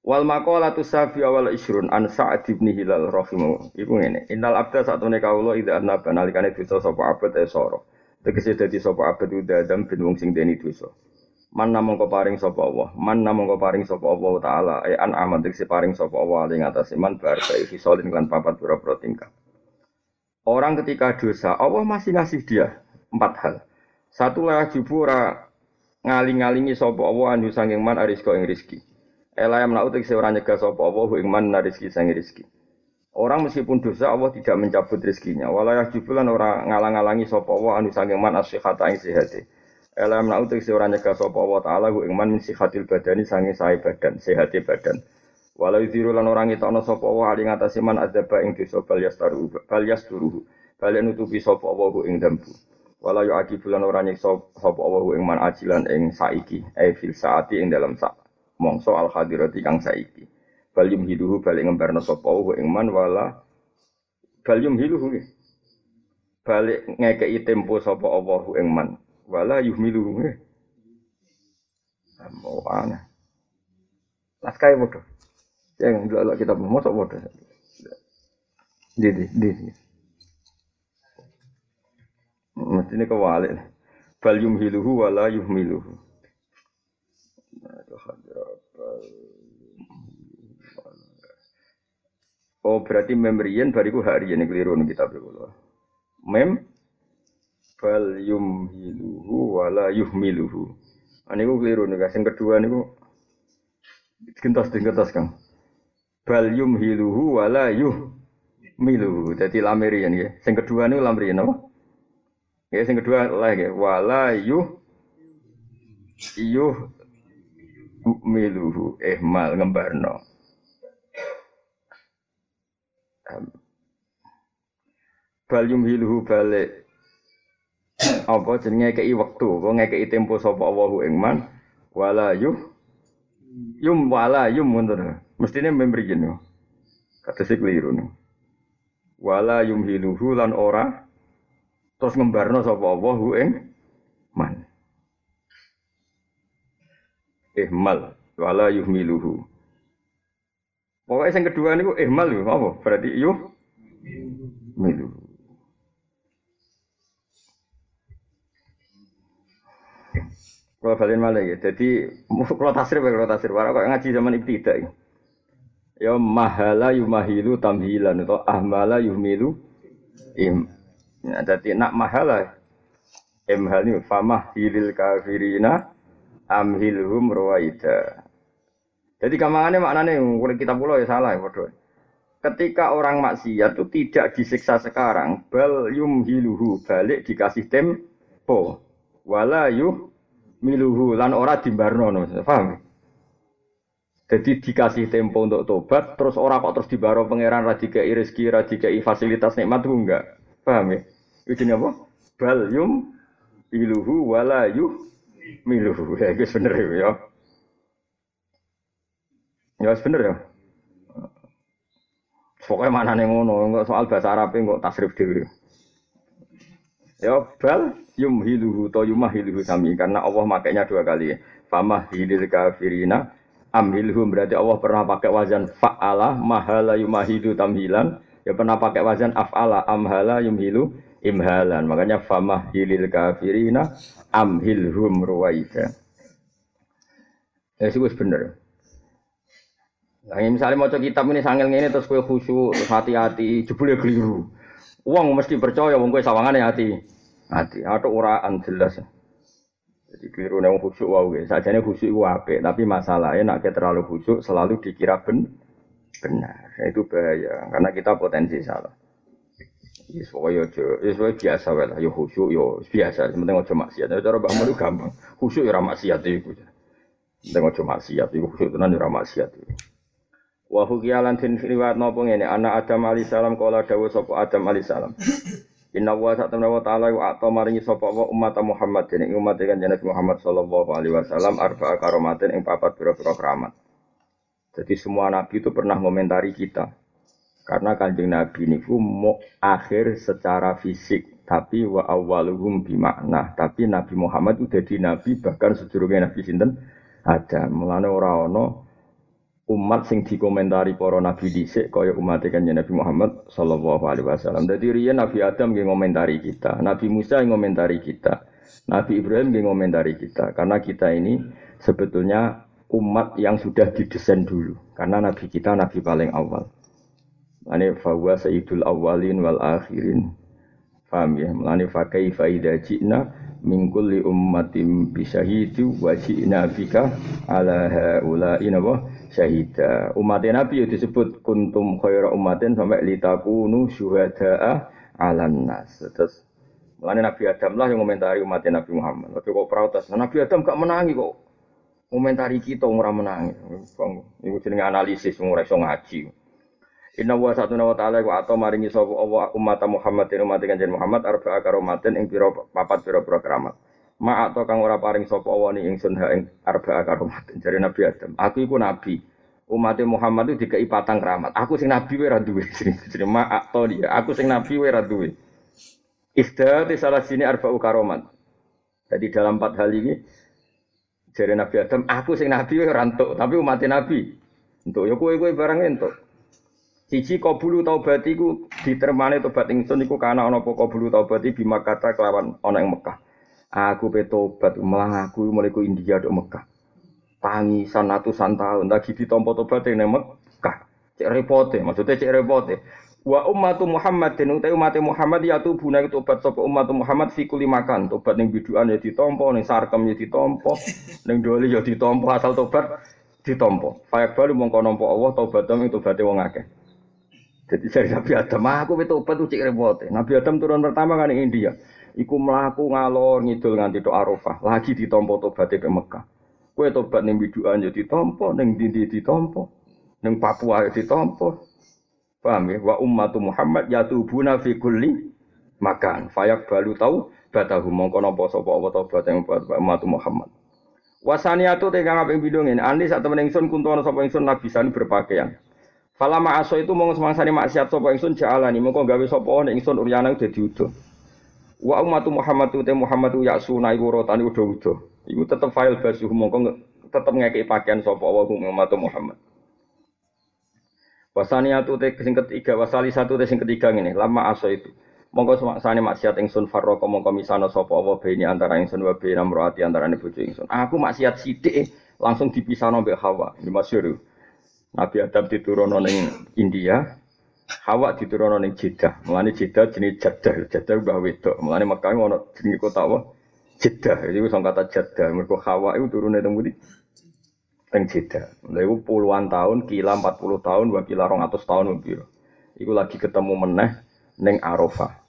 Wal maqalatu safi awal isrun an Sa'd bin Hilal rahimahu. Iku ngene, innal abda satune kawula idza annaba nalikane dosa sapa abad e soro. Tegese dadi sapa abad udah adam ben wong sing deni dosa. Man namung paring sapa Allah, man namung paring sapa Allah taala e an amat tegese paring sapa Allah ing atase man bar fi solin lan papat pira-pira tingkah. Orang ketika dosa, Allah masih ngasih dia empat hal. Satu lah jubura ngaling-ngalingi sapa Allah anu sanging man arisko ing rizki. Ela yang menaut se ora nyegah sapa Allah ing man rizki sanging rizki. Orang meskipun dosa Allah tidak mencabut rizkinya. Walayah jubulan orang ngalang-alangi sapa Allah anu sanging man asyihata ing sehate. Ela yang menaut se ora nyegah sapa Allah taala ing man min sihatil badani sanging sae badan, sehate badan. Walau diru lan orang ngitokno sapa Allah ali ngatasi man adzaba ing dosa bal yastaru bal yasturuhu. Bal nutupi sapa Allah ing dampu. Wala yu aki bulan ora nyiksa sapa Allah ing man ajilan ing saiki, e fil saati ing dalam sak mongso al hadirati kang saiki. Balium hiduhu balik ngembarno sapa Allah ing man wala balium hiduhu. Balik ngekei tempo sapa Allah ing man wala yuhmiluhu. Mau aneh. Naskah bodoh. Yang dulu kita mau bodoh. Di di di. Mestinya kewalik. Bal yumhiluhu wala yuhmiluhu. Oh berarti memrian bariku hari ini keliru nih kita berkulo. Mem bal yumhiluhu wala yuhmiluhu. Ini ku keliru nih Yang kedua nih ku gentos gentos kang. Bal yumhiluhu wala yuhmiluhu. Jadi lamirian ya. Yang kedua nih lamirian apa? Ya, yang kedua lah wala yuh yuh miluhu ihmal ngembarno. Bal yumhiluhu balik apa jenenge kei wektu, apa ngekei tempo sapa Allahu ing man wala yuh yum wala yum ngono. Mestine memberi jeneng. Kata sik keliru. Wala yumhiluhu lan ora Terus ngembarno sapa Allah hu ing man. Ihmal wala yuhmiluhu. Pokoknya yang kedua ini ihmal lho, apa? Berarti yuh milu. Kalau kalian malah ya, jadi kalau tasrif ya kalau tasrif, kalau ngaji zaman ibtidak ya. Ya mahala yumahilu tamhilan atau ahmala yuhmilu im Ya, jadi nak mahala emhal ini famah hilil kafirina amhilhum ruwaida. Jadi kamangannya maknanya kalau kita pulau ya salah ya bodoh. Ketika orang maksiat itu tidak disiksa sekarang, bal yumhiluhu balik dikasih tempo, wala yuh miluhu lan ora dimbarno, paham? Jadi dikasih tempo untuk tobat, terus orang kok terus dibaro pangeran radika rezeki, radika fasilitas nikmat itu enggak, paham ya? Itu apa? Bal yum iluhu wala yuh miluhu. Ya itu bener ya. Ya bener ya. Pokoknya mana nih ngono, enggak soal bahasa Arab enggak tasrif dulu. Ya bal yum hiluhu to yumah hiluhu sami karena Allah makainya dua kali. Fama hilil kafirina amhilhum berarti Allah pernah pakai wazan fa'ala mahala yumahidu tamhilan ya pernah pakai wazan af'ala amhala yumhilu imhalan. Makanya famah hilil kafirina amhilhum ruwaida. Ya sih bener. Nah, misalnya mau kitab ini sangil ini terus kue khusyuk, terus hati-hati, jebule keliru. Uang mesti percaya, uang kue sawangan hati, hati, atau uraan jelas. Jadi keliru nih khusyuk wow, saja nih khusyuk wape, tapi masalahnya nak terlalu khusyuk selalu dikira ben benar, itu bahaya, karena kita potensi salah. Yes, pokoknya aja, yes, biasa lah, yo khusyuk, yo biasa, sementing aja maksiat. Cara Mbak Mulu gampang, khusyuk ya maksiat itu. Sementing aja maksiat, itu khusyuk tenan ya maksiat itu. Wa hukiyalan tin riwayat napa ngene, anak Adam alaihi salam kala dawuh sapa Adam alaihi salam. Inna wa sa'tamna wa ta'ala wa ato maringi sapa wa umat Muhammad dene umat kan Nabi Muhammad sallallahu alaihi wasallam arba'a karomatin ing papat pira-pira keramat. Jadi semua nabi itu pernah komentari kita. Karena kanjeng Nabi niku mau akhir secara fisik, tapi wa awaluhum bimakna. Tapi Nabi Muhammad itu jadi nabi bahkan sedurunge Nabi sinten ada. Mulane ora ana umat sing dikomentari para nabi dhisik kaya umat kanjeng Nabi Muhammad sallallahu alaihi wasallam. Dadi riyen Nabi Adam nggih ngomentari kita, Nabi Musa ngomentari kita, Nabi Ibrahim nggih ngomentari kita karena kita ini sebetulnya umat yang sudah didesain dulu karena nabi kita nabi paling awal. Ane fawa sayyidul awalin wal akhirin. Paham ya? Mulane fa kaifa idza ji'na min kulli ummatin bi syahidu wa ji'na bika ala haula'i nawa syahida. Umat Nabi itu disebut kuntum khaira ummatin sampai litakunu syuhada'a 'alan nas. Terus Mulane Nabi Adam lah yang komentari umat Nabi Muhammad. Tapi kok protes, Nabi Adam gak menangi kok. Komentari kita ora menangi. Iku jenenge analisis ora iso ngaji. Inna wa satu wa ta'ala wa atau maringi sapa Allah umat Muhammad umat kanjeng Muhammad arba'a karomatin ing pira papat pira-pira keramat. Ma atau kang ora paring sapa Allah ni ingsun ha ing arba'a karomatin jare Nabi Adam. Aku iku nabi. Umat Muhammad itu dikai patang keramat. Aku sing nabi wae ra duwe. Jenenge ma atau dia. Aku sing nabi wae ra duwe. di salah sini arba'u karomat. Jadi dalam empat hal ini jari Nabi Adam, aku sing Nabi rantuk, tapi umat Nabi. Untuk ya kue kue barang untuk. Cici kabulu taubat iku ditermane tobat ingsun iku kana ana apa kabulu taubat bima kata kelawan ana ing Mekah. Aku pe tobat malah aku mulai ku India dok Mekah. Tangisan atusan tahun lagi ditampa tobat ning Mekah. Cek repote, maksudnya cek repote. Wa ummatu Muhammadin utai umat Muhammad ya tubuna tobat sapa umat Muhammad fi kulli makan. Tobat ning biduan ya ditampa, ning sarkem ya ditampa, ning doli ya ditampa asal tobat ditampa. Fayak balu mongko nampa Allah tobat ing tobaté wong akeh. Jadi saya Nabi Adam, aku itu tobat tuh cek repote. Nabi Adam turun pertama kan ing India. Iku melaku ngalor ngidul nganti tok Arafah. Lagi ditampa tobaté ke Mekah. Kowe tobat ning biduan ya ditampa, ning dindi ditampa, ning Papua ya ditampa. Paham ya? Wa ummatu Muhammad yatubuna fi kulli makan. Fayak balu tau batahu mongko napa sapa apa tobat yang buat ummatu Muhammad. Wasaniatu te kang aping bidung ini andi sak temen ingsun kuntono sapa ingsun labisan berpakaian. Fala aso itu mong semangsane maksiat sapa ingsun jalani mongko gawe sapa nek ingsun uryana dadi udo. Wa ummatu Muhammad te Muhammad ya sunai urutane udo-udo. Iku tetep file basuh mongko tetep ngekeki pakaian sapa wa ummatu Muhammad. Wasaniatu te sing ketiga, wasali satu te sing ketiga ini, lama aso itu. Monggo sani maksiat ingsun farroko mongko misano sapa apa beni antara ingsun wa bena mroati antara bojo ingsun. Aku maksiat sithik langsung dipisahno mbek Hawa. Ini masyhur. Nabi Adam diturunno ning India, Hawa diturunno ning Jeddah. Mulane Jeddah jenis Jeddah, Jeddah mbah wedok. Mulane Mekah ono jenenge kota apa? Jeddah. Itu sing kata Jeddah. Mergo Hawa itu turune teng pundi? teng Jeddah. Lha iku puluhan tahun, kila 40 tahun, wa kila 200 tahun piro. Iku lagi ketemu meneh ning Arafah.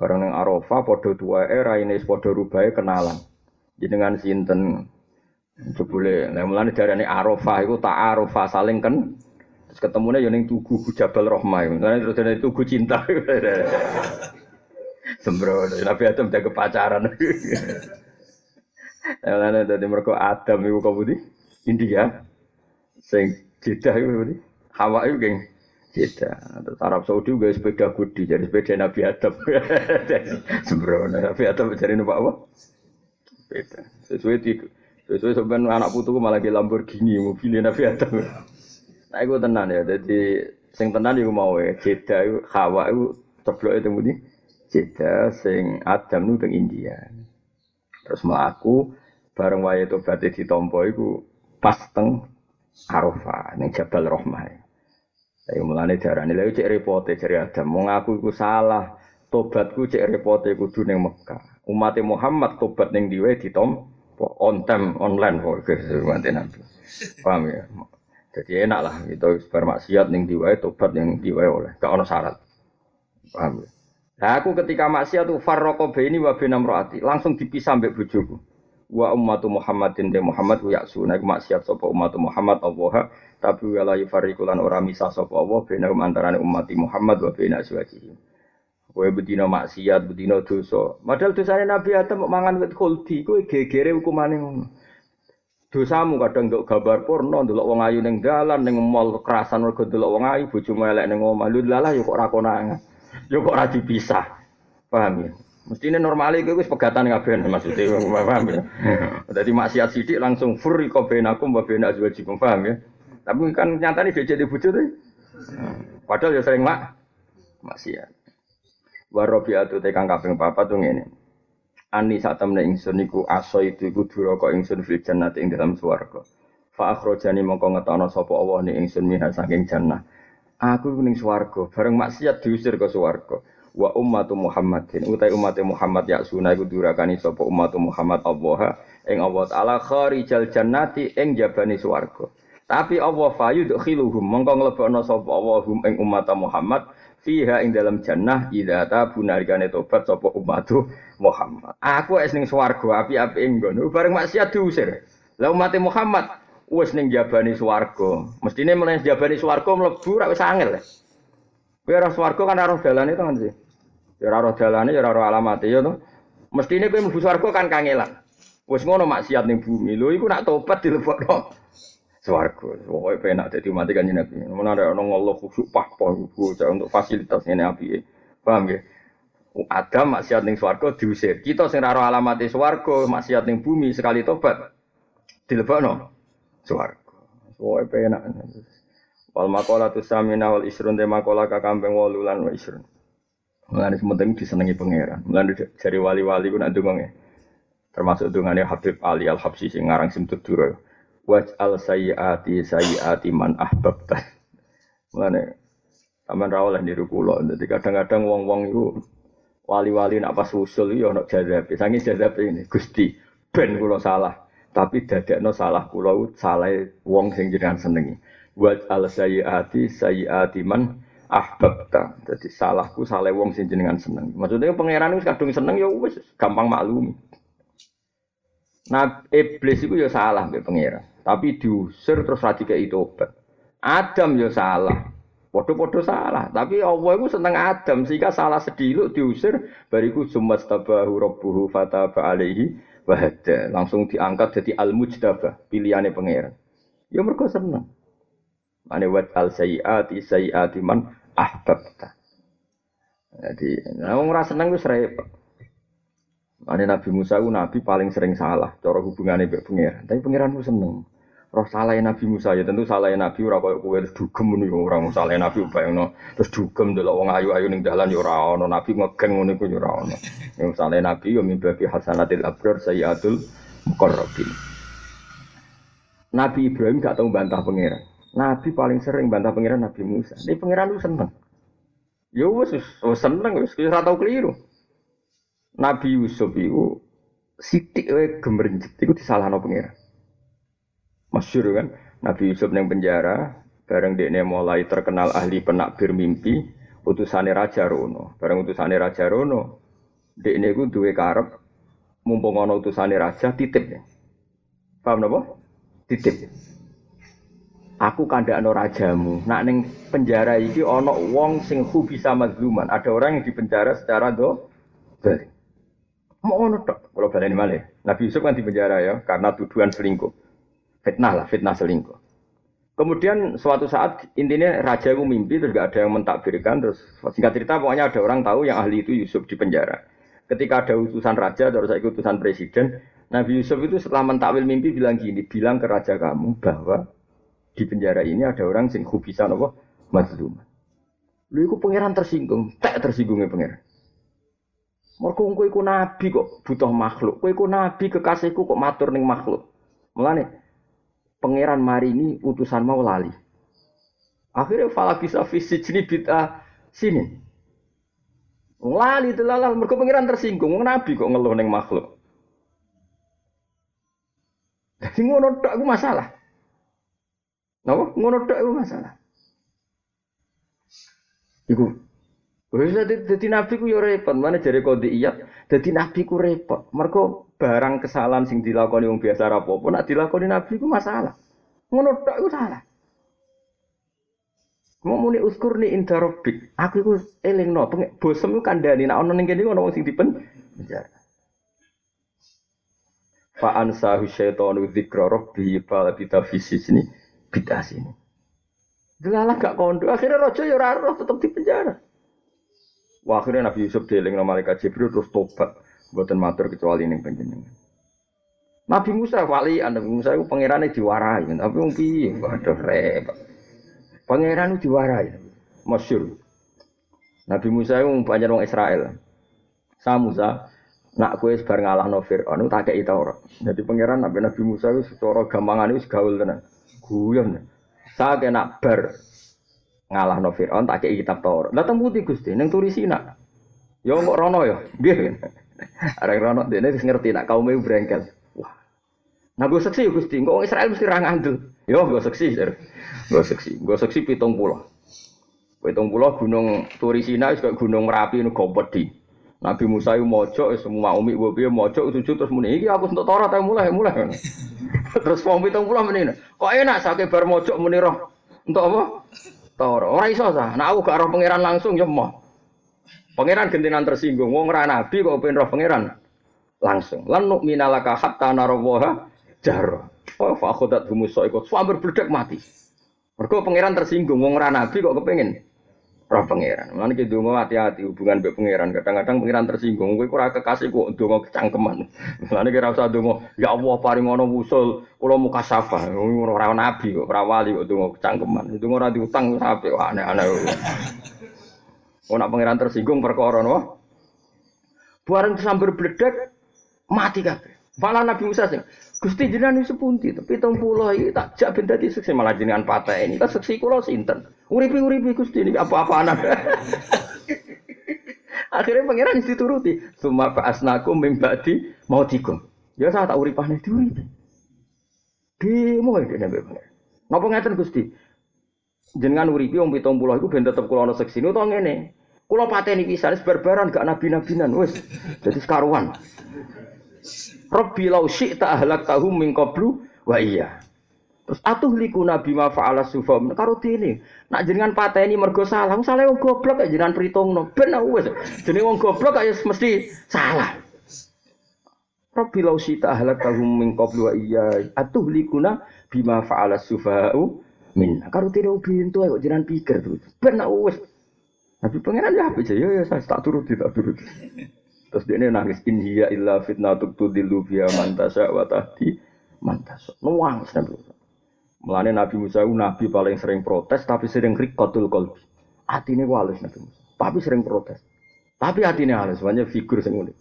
Bareng ning Arafah padha tuwae raine padha rubahe kenalan. Jenengan sinten? Jebule, lha mulane darane Arafah iku tak Arafah saling kan terus ketemune ya ning tugu Jabal Rahmah. Mulane terus dari tugu cinta. Sembrono, Nabi Adam jaga pacaran. Mulane dadi mergo Adam iku kabudi India. Sing Jeddah itu Hawa itu geng Jeddah. Terus Arab Saudi juga sepeda gudi jadi sepeda Nabi Adam. Sembrono. Nabi Adam jadi numpak apa? Sepeda. Sesuai tiga sesuai sebenarnya anak putuku malah di Lamborghini mobilnya Nabi Adam nah itu tenan ya jadi sing tenan itu mau ya Jeddah itu Hawa itu ceblok itu mudi Jeddah sing Adam itu teng India terus melaku bareng wae itu berarti ditompo itu pas teng Arafah ning Jabal Rahmah. Saya mulane darane lha cek repote jare Adam mau ngaku iku salah. Tobatku cek repote kudu ning Mekah. Umat Muhammad tobat ning diwe ditom on time online kok umat Nabi. Paham ya? Jadi enak lah gitu bermaksiat ning diwe tobat ning diwe oleh gak ono syarat. Paham ya? Nah, aku ketika maksiat tuh farroko ini wa binam langsung dipisah mbek bojoku wa ummatu Muhammadin de Muhammad ya sunah maksiat sapa ummatu Muhammad Allah tapi wala yufariqu lan ora misah sapa Allah bena antarané umat Muhammad wa aswajihi kowe bedina maksiat bedina dosa padahal dosane Nabi Adam mangan wit khuldi kowe gegere hukumane ngono dosamu kadang nduk gambar porno ndelok wong ayu ning dalan ning mall kerasan mergo ndelok wong ayu bojomu elek ning omah lho lalah yo kok ora konangan yo kok ora dipisah paham ya Mestinya normal itu wis pegatan kabeh maksudnya paham ya. Jadi maksiat sidik langsung furi kau benakum wa bena azwajikum paham ya. Tapi kan nyatane dia jadi bojo tuh. Padahal ya sering mak maksiat. Wa rabiatu te kang kaping papat tuh ngene. Ani sak temne ingsun iku aso itu iku duraka ingsun fil jannati ing dalam swarga. Fa akhrajani mongko ngetono sapa Allah ni ingsun minha saking jannah. Aku ning swarga, bareng maksiat diusir ke swarga. Wa ummatu Muhammadin utai umat Muhammad ya sunah iku durakani sapa umat Muhammad Allah ing Allah taala kharijal jannati ing jabani swarga. Tapi Allah fayu khiluhum mongko nglebokno sapa Allah hum ing umat Muhammad fiha ing dalam jannah idza tabu nalikane tobat sapa ummatu Muhammad. Aku wis ning swarga api-api nggon. Bareng maksiat diusir. Lah umat Muhammad wis ning jabani swarga. Mestine mulai jabani swarga mlebu ra wis angel. Kowe ora swarga kan ora dalane to kan sih. Ya ora dalane ya ora alamate ya to. Mestine kowe mlebu swarga kan kangelan. Wis ngono maksiat ning bumi. Lho iku nak tobat dilebokno swarga. Pokoke penak dadi umat kanjeng Nabi. Mun ada ono ngeluh khusuk pah-pah untuk fasilitas ngene apike. Paham nggih? Adam maksiat ning swarga diusir. Kita sing ora alamate swarga, maksiat ning bumi sekali tobat dilebokno swarga. Pokoke penak. Wal makola tu samina wal isrun de makola kakampeng wolu lan wa isrun. Mulane sementing disenengi pangeran. Mulane jari wali-wali ku nak ndonga termasuk dungane Habib Ali Al Habsyi sing ngarang Simtud Dura waj'al sayyiati sayyiati man ahbabta. Mulane sampean ra oleh niru kula. Dadi kadang-kadang wong-wong iku wali-wali nak pas usul yo ono jazab. Sange jazab ini Gusti ben kula salah. Tapi dadekno salah kula salah wong sing jenengan senengi. Waj'al sayyiati sayyiati man ahbabta. Jadi salahku salah wong sing jenengan seneng. Maksudnya pangeran wis kadung seneng ya wis gampang maklumi. Nah, iblis itu ya salah mbek pangeran. Tapi diusir terus ra itu obat. Adam ya salah. Podo-podo salah. Tapi Allah itu seneng Adam sehingga salah sediluk diusir bariku sumat tabahu rabbuhu fataba alaihi wahada. Langsung diangkat jadi al-mujtaba, pilihannya pangeran. Ya mereka seneng. Mane wat al sayyati sayyati man ahbabta. Jadi, nah, orang seneng wis repot. Ane Nabi Musa itu Nabi paling sering salah, cara hubungannya dengan pangeran. Tapi pangeran itu seneng. Roh salah Nabi Musa ya tentu salah Nabi ora koyo kowe terus dugem ngono ya ora salah Nabi bayangno terus dugem delok wong ayu-ayu ning dalan ya ora ono Nabi ngegeng ngono iku ya ora ono. Yang salah Nabi ya mimpi hasanatil abrar sayyatul muqarrabin. Nabi Ibrahim gak tahu bantah pangeran. Nabi paling sering bantah pangeran Nabi Musa. Ini pangeran itu seneng. Ya wis wis seneng wis ora tau keliru. Nabi Yusuf itu sitik wae gemrenjet iku disalahno pangeran. Masyur kan Nabi Yusuf yang penjara bareng dekne mulai terkenal ahli penakbir mimpi utusane Raja Rono. Bareng utusane Raja Rono dekne iku duwe karep mumpung ana utusane raja titip. Paham napa? Titip. Aku kandakno rajamu. Nak ning penjara iki ana wong sing bisa mazluman. Ada orang yang dipenjara secara do balik. Mau ngono tok. Kalau baleni malih. Nabi Yusuf kan di penjara ya karena tuduhan selingkuh. Fitnah lah, fitnah selingkuh. Kemudian suatu saat intinya raja itu mimpi terus gak ada yang mentakbirkan terus singkat cerita pokoknya ada orang tahu yang ahli itu Yusuf di penjara. Ketika ada utusan raja terus saya utusan presiden, Nabi Yusuf itu setelah mentakwil mimpi bilang gini, bilang ke raja kamu bahwa di penjara ini ada orang sing bisa nopo mazlum. Lu itu pangeran tersinggung, tak tersinggungnya pangeran. Mergo kowe iku nabi kok butuh makhluk. Kowe iku nabi kekasihku kok matur ning makhluk. Mulane pangeran mari ini utusan mau lali. Akhirnya fala bisa fisik sini bita sini. Lali telalal mergo pangeran tersinggung. Nabi kok ngeluh ning makhluk. Jadi ngono tok masalah. Napa? Ngono tok masalah. Iku Wis dadi nabi ku yo repot, mana jare kode iya, dadi nabi ku repot. Mergo barang kesalahan sing dilakoni wong biasa ra apa-apa, nek dilakoni nabi ku masalah. Ngono tok iku salah. Mau muni uskur ni inda rabbik. Aku iku elingno, bosem ku kandhani nek ana ning kene wong sing dipen penjara. Fa ansahu syaitanu dzikra rabbi fa labita fi sini bidah sini. Delalah gak kondo, akhirnya raja ya ora tetep di penjara. Wah, akhirnya Nabi Yusuf dieling nama malaikat Jibril terus tobat. Buatan matur kecuali ini penjenengan. Nabi Musa wali, Nabi Musa itu pangerannya diwarai, tapi piye? Waduh repot. Pangeran itu diwarai, masyur. Nabi Musa itu banyak orang Israel. Sa Musa, nak kue sebar ngalah no Fir'aun, tak kayak Taurat. Jadi pangeran Nabi Nabi Musa itu secara gampangan itu gaul tenan. Guyon. Saya kena ber ngalah no Fir'aun, tak kayak kitab Taurat. Datang putih gusti, neng turisina. Yo kok rono yo, dia. Ada rono, dia ngerti nak kaum itu berengkel. Nah gue seksi ya Gusti, kok Israel mesti ra ngandel. Yo gue seksi, gue seksi, gue seksi pitung pulau. Pitung pulau gunung Turisina juga gunung Merapi nu kompeti. Nabi Musa itu mojok, semua umi gue biar mojok sujud terus muni, iki aku untuk Taurat mulai mulai. terus wong pitung pulau meni, kok enak sakit bar mojok muni roh. Untuk apa? Taurat. Orang iso sah. Nah aku gak roh pangeran langsung ya mau. Pangeran gentenan tersinggung, wong ra nabi kok pengen roh pangeran langsung. Lan nu'minalaka hatta narawaha jaro. Oh, fakhodat humuso ikut suamber berdek mati. Mereka pangeran tersinggung, wong nabi kok kepengen roh pangeran. Mana kita dungo hati-hati hubungan be pangeran. Kadang-kadang pangeran tersinggung, gue kurang kekasih kok dungo kecangkeman. Mana kita rasa dungo, ya Allah paling ngono musul, kalau muka safa, orang nabi kok, orang wali kok dungo kecangkeman. Dungo rati utang sampai wah aneh-aneh. Oh nak pangeran tersinggung perkara no. Bareng sambil bledek mati kabeh. Malah Nabi Musa sing Gusti jenengan wis sepunti to 70 iki tak jak ben dadi seksi malah jenengan patah ini. Tak seksi kula sinten? Uripi-uripi Gusti ini apa-apa anak. Akhirnya pangeran dituruti. Suma asnakum mimbadi mau tikum. Ya saya tak uripane diuripi. Demo iki nabi pangeran. Napa ngeten Gusti? Jenengan uripi wong 70 iku ben tetep kula ana seksi utawa ngene. Kula pateni pisan barbaran gak nabi-nabinan wis. Jadi sekaruan. Rabbi lau syi'ta ahlak tahum min qablu wa iya. Terus atuh liku nabi ma fa'ala sufam karo dene. Nak jenengan pateni mergo salah, salah wong goblok kaya jenengan pritungno. Ben wis. Jenenge wong goblok kaya mesti salah. Rabbi lau syi'ta ahlak tahum min qablu wa iya. Atuh likuna bima fa'ala sufa'u min. Karo dene bintu kok jenengan pikir terus. Ben wis. Nabi pangeran ya apa ya ya saya tak turut tak turut. Terus dia nangis in hiya illa fitnatuk tudillu biha man tasya wa tahdi man tasya. Nuwang Nabi Musa. Mulane Nabi Musa itu nabi paling sering protes tapi sering rikotul kolbi. Atine walus Nabi Musa. Tapi sering protes. Tapi hatine halus, banyak figur unik.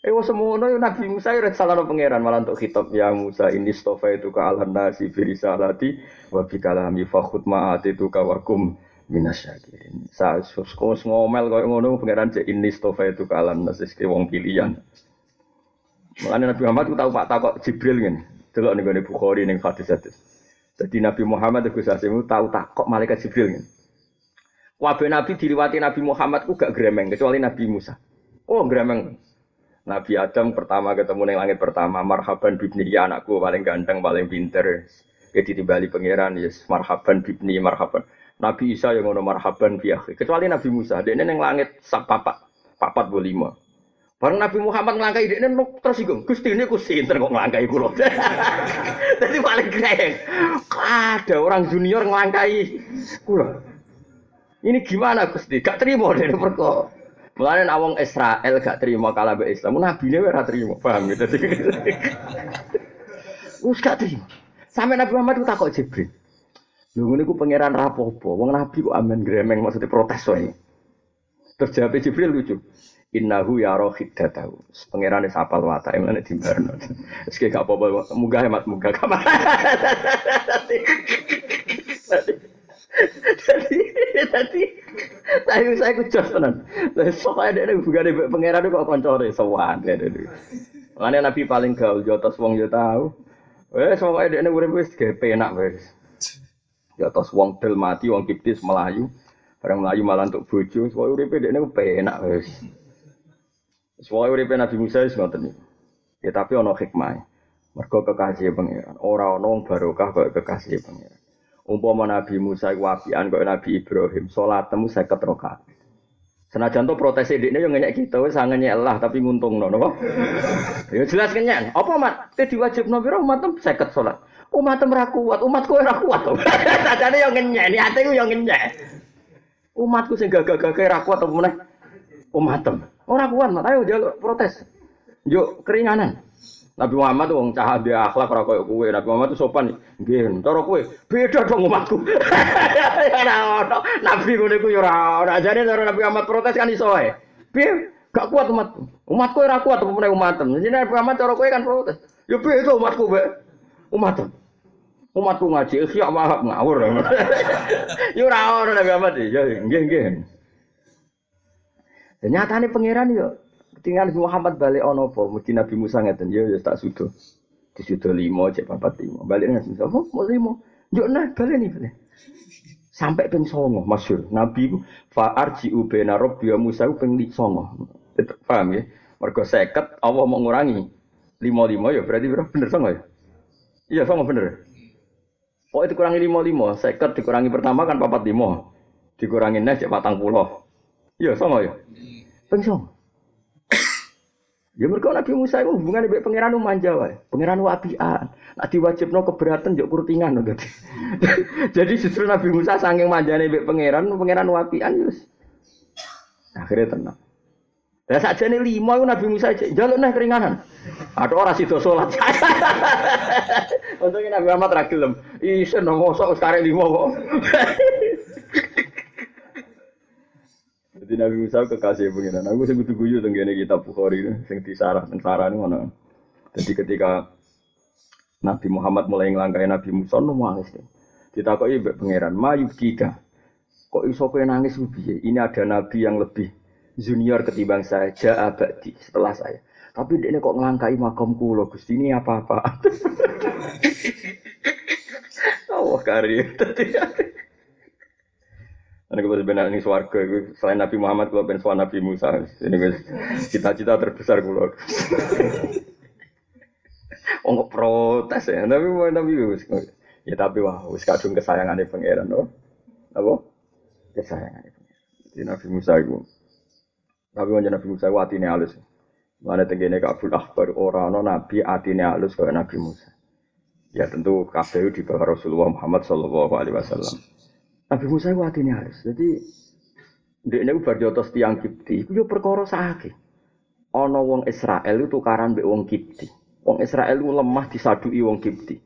Eh wah semono Nabi Musa itu salah no pangeran malah untuk kitab ya Musa ini stofa itu ke alam nasi birisalati wa bikalami fakhut ma'at itu kawakum minasyakirin. Sa sus ngomel koyo ngono pangeran cek ini stofa itu kalam nasis ke wong pilihan. Mulane Nabi Muhammad ku tahu Pak takok Jibril ngene. Delok ning gone Bukhari ning hadis-hadis. Jadi Nabi Muhammad Gus Hasim tahu takok malaikat Jibril. Wabe Nabi diriwati Nabi Muhammad ku gak gremeng kecuali Nabi Musa. Oh gremeng. Nabi Adam pertama ketemu ning langit pertama, marhaban bibni ya anakku paling ganteng, paling pinter. Jadi timbali pangeran, yes, marhaban bibni, marhaban. Nabi Isa yang ngono marhaban fi Kecuali Nabi Musa, dia neng langit sak papat, papat lima. Bareng Nabi Muhammad ngelangkai dia neng tersinggung. Gusti ini ku sinter kok ngelangkai kulo. Jadi paling keren. Ada orang junior ngelangkai kulo. Ini gimana Gusti? Gak terima dari perko. Mulane awong Israel gak terima kalah be Islam. Nabi ini ora terima, paham gitu. Us gak terima. Sampai Nabi Muhammad itu takut Jibril. Lho ngene ku pangeran rapopo, wong nabi kok amen gremeng maksudnya protes wae. Terus jawab Jibril lucu. Innahu ya rohidatahu. Pangeran wis apal watak emane dimbarno. Wis gak apa-apa, munggah hemat munggah kamar. Jadi, jadi, tapi saya jos tenan. Lah sok ae dene bugane pangeran kok koncone sowan. Makanya Nabi paling gaul, jotos wong yo tau. Wes sok ae dene urip wis gepe enak wis. Ya tos wong del mati, wong kiptis melayu. Barang melayu malah untuk bojo, soalnya uripe dekne penak wis. Soalnya uripe Nabi Musa wis ngoten. Ya tapi ana hikmah. Mergo kekasih pangeran. Ora ana wong barokah kok kekasih pangeran. Umpama Nabi Musa iku apian kok Nabi Ibrahim, salat temu 50 rakaat. Senajan to protes dekne yo ngenyek kita wis ngenyek Allah tapi nguntungno napa? Ya jelas kenyek. Apa mat? Te diwajibno pira umat 50 salat umat ora kuat, umatku ora kuat. Tadane yo ngenyek, niate ku yo ngenyek. Umatku sing gagah-gagah ora kuat apa meneh umatem. Ora kuat, mak ayo jaluk protes. Yo keringanan. Nabi Muhammad wong cah dia akhlak ora koyo kowe. Nabi Muhammad tuh sopan. Nggih, cara kowe beda dong umatku. Ora ono. Nabi ngono iku ya ora ono. Ajane cara Nabi Muhammad protes kan iso ae. Piye? Gak kuat umatku. Umatku ora kuat apa umatem. Jadi Nabi Muhammad cara kowe kan protes. Ya beda umatku, Mbak. Umatem. Umatku ngaji wahab ngawur. Ya ora ono Nabi Muhammad ya nggih nggih. Dan nyatane pangeran yo Nabi Muhammad balik ono apa? Mesti Nabi Musa ngeten yo ya tak sudo. Di sudo limo cek papat limo. Balik Nabi Musa, oh mau limo. Yo nah balik nih balik. Sampai ping songo masyur. Nabi ku fa'arji ubena rabbi Musa ku ping songo. Paham ya? Mergo seket Allah mau ngurangi. Limo-limo ya berarti bener songo ya? Iya songo bener. Oh itu kurangi lima lima, seket dikurangi pertama kan papat lima, dikurangi nes cek patang pulau. Iya sama ya. Pengsong. Ya mereka Nabi Musa itu hubungan dengan pangeran manja wae. Pangeran apian. Nak diwajibno keberatan jok kurtingan gitu. Jadi justru Nabi Musa saking manjane mbek pangeran, pangeran apian yus. Akhirnya tenang. Lah sakjane lima itu Nabi Musa jaluk nah keringanan. Ada orang sido sholat. Untungnya Nabi Muhammad ra gelem. Isen mosok sekarang lima kok. Jadi Nabi Musa kekasih pengiran. Aku sing kudu guyu teng kene kitab Bukhari sing disarah teng sarah ngono. Jadi ketika Nabi Muhammad mulai ngelangkai Nabi Musa nangis. Ditakoki mbek "Mayu kika." Kok iso kowe nangis piye? Ini ada nabi yang lebih junior ketimbang saya, ja'a setelah saya. Tapi dia kok ngelangkai makam kulo, Gusti ini apa-apa. Allah karim. Ini kalau sebenarnya ini suarga, selain Nabi Muhammad, kalau pengen Nabi Musa, ini cita-cita terbesar kulo. Oh nggak protes ya, tapi mau tapi ya tapi wah, wis kadung kesayangan pangeran, no, apa? Kesayangan pangeran. Jadi Nabi Musa itu, tapi wajan Nabi Musa itu hatinya halus. Mana tenggine kabul akbar orang no Nabi hatinya halus kayak Nabi Musa. Ya tentu kabeh di bawah Rasulullah Muhammad Shallallahu Alaihi Wasallam. Nabi Musa itu hatinya halus. Jadi dia ini bar jotos tiang kipti. Itu yo perkara sakit. Ono wong Israel itu tukaran be wong kipti. Wong Israel itu lemah disadui wong kipti.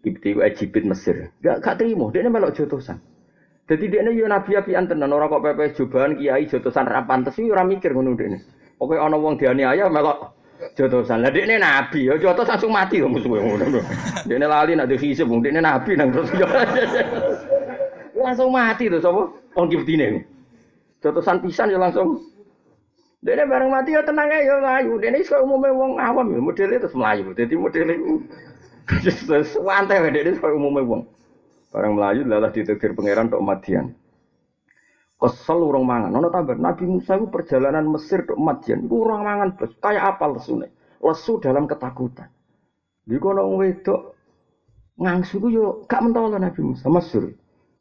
Kipti itu Egypt Mesir. Gak gak terima. Dia ini melok jotosan. Jadi dia ini yo nabi api tenan orang kok pepe jubahan kiai jotosan rapan terus orang mikir ngono dia ini. Oke ono wong dianiaya melok jotosan. Lah ini nabi, yo jotos langsung mati ngono. Dia ini lali nak dihisab, dia ini nabi nang terus langsung mati tuh sapa wong kiftine. Jotosan pisan ya langsung Dene bareng mati ya tenang ae ya mlayu. Dene iso umume wong awam ya modele terus mlayu. Dadi modele terus santai wae dene iso umume wong. Bareng mlayu lalah ditegir pangeran tok madian. Kesel urung mangan. Ono tambah Nabi Musa itu perjalanan Mesir tok madian. Iku urung mangan bos. Kayak apa lesune? Lesu dalam ketakutan. Di kono wedok ngangsu ku yo gak mentolo Nabi Musa masyhur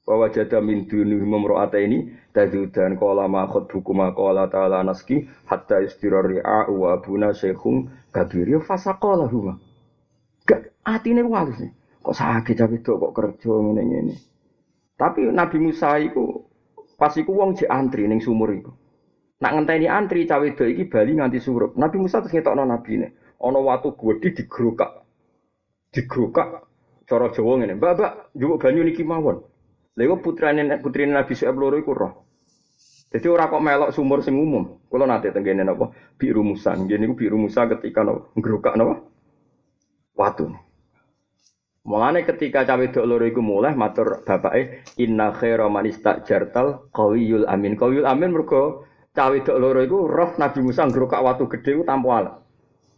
bahwa jada min duni memro'ata ini tadudan kola makhot buku makola ta'ala naski hatta istirari'a wa abuna syekhung kabir. Ya fasa kola huma gak hati ini walus nih. Kok sakit tapi kok kerja ini ini tapi Nabi Musa itu pas iku wong jek antri ning sumur iku. Nak ngenteni antri cawe do iki bali nganti surup. Nabi Musa terus ngetokno nabi ne ana watu gedhe digrokak. Digrokak cara Jawa ngene. Mbak mbak njupuk banyu niki mawon Lha putrane putri Nabi Syuaib loro iku roh. Jadi ora kok melok sumur sing umum. Kula nate tenggene napa? Biru Musa. Nggih niku Biru Musa ketika napa? Ngrokak napa? Watu. Mulane ketika cawe dok loro iku mulai matur bapake inna khaira man istajartal qawiyul amin. Qawiyul amin mergo cawe dok loro iku roh Nabi Musa ngrokak watu gedhe ku tanpa alat.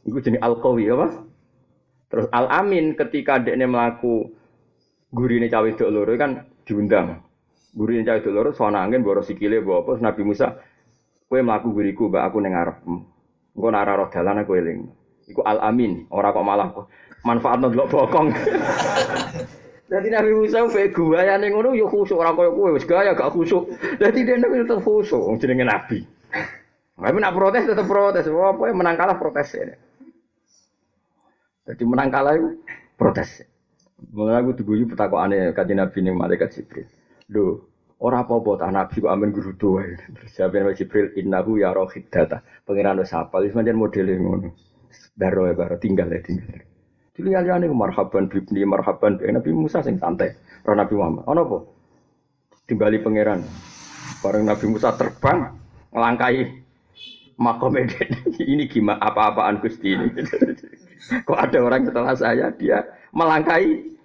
Iku jenenge al-qawi apa? Terus al-amin ketika dekne mlaku gurine cawe dok loro kan diundang. Gurine cawe dok loro sono angin boros sikile mbok apa Nabi Musa kowe mlaku guriku mbak aku ning ngarep. Engko nek ora dalan aku eling. Iku al-amin, ora kok malah kok manfaat ndelok bokong. Jadi Nabi Musa pe gua yang ngono yo khusuk ora koyo kowe wis gaya gak khusuk. Dadi dia nek tetep khusuk wong jenenge nabi. Tapi nak protes tetep protes. Apa menang kalah protes ya. Jadi menang kalah itu protes. Mulai aku diguyu petakokane kanjeng Nabi ning malaikat Jibril. Lho, ora apa-apa tak Nabi kok amen guru doa. Terus jawab Nabi Jibril, "Innahu ya rohidata." Pangeran wis hafal, wis pancen modele ngono. Daro ya baru tinggal ya tinggal. Jadi lihat marhaban bibni marhaban bi Nabi Musa sing santai. Roh Nabi Muhammad. Ono apa? Timbali pangeran. Bareng Nabi Musa terbang ngelangkai makom ini gimana apa-apaan Gusti ini. Kok ada orang setelah saya dia melangkai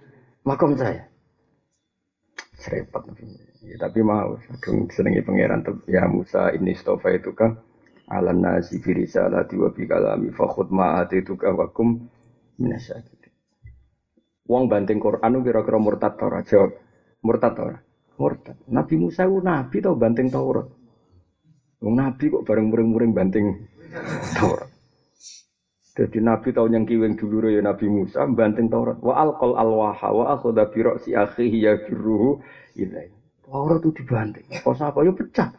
makom saya. Serempet. Ya, tapi mau, kadung senengi pangeran ya Musa ini stofa itu kan alam nasi firisa lati wa bi kalami fakhud ma itu kan wakum minasyakirin. Wong banting Quran kira-kira murtad ta ora? Jawab. Murtad ta ora? Murtad. Nabi Musa ku nabi tau banting Taurat. Wong nabi kok bareng muring-muring banting Taurat. Jadi Nabi tahu yang kiweng dulu ya Nabi Musa banting Taurat. Wa alqal alwaha wa akhadha bi ra'si akhihi yajruhu ilai. Taurat itu dibanting. Kok apa ya pecah.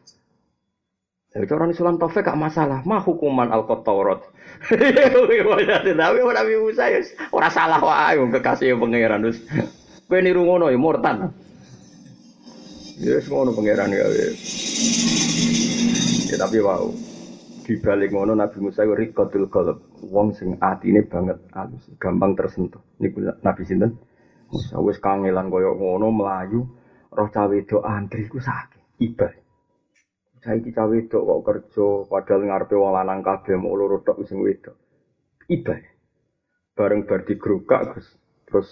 Jadi orang Islam Taufik gak masalah. Mah hukuman alqat Taurat. Tapi Nabi Musa ya ora salah wae wong kekasih pangeran terus. Kowe niru ngono ya murtad. Ya ngono pangeran ya. Ya tapi wow. Di balik ngono Nabi Musa itu rikotul qalb. Wong sing atine banget halus, gampang tersentuh. Niku Nabi sinten? Musa wis kangelan kaya ngono melayu, roh cawe do antri ku sakit. Ibadah. Saiki wedok kok kerja padahal ngarepe wong lanang kabeh mau loro tok sing wedok. Iba. Bareng bar digrukak terus terus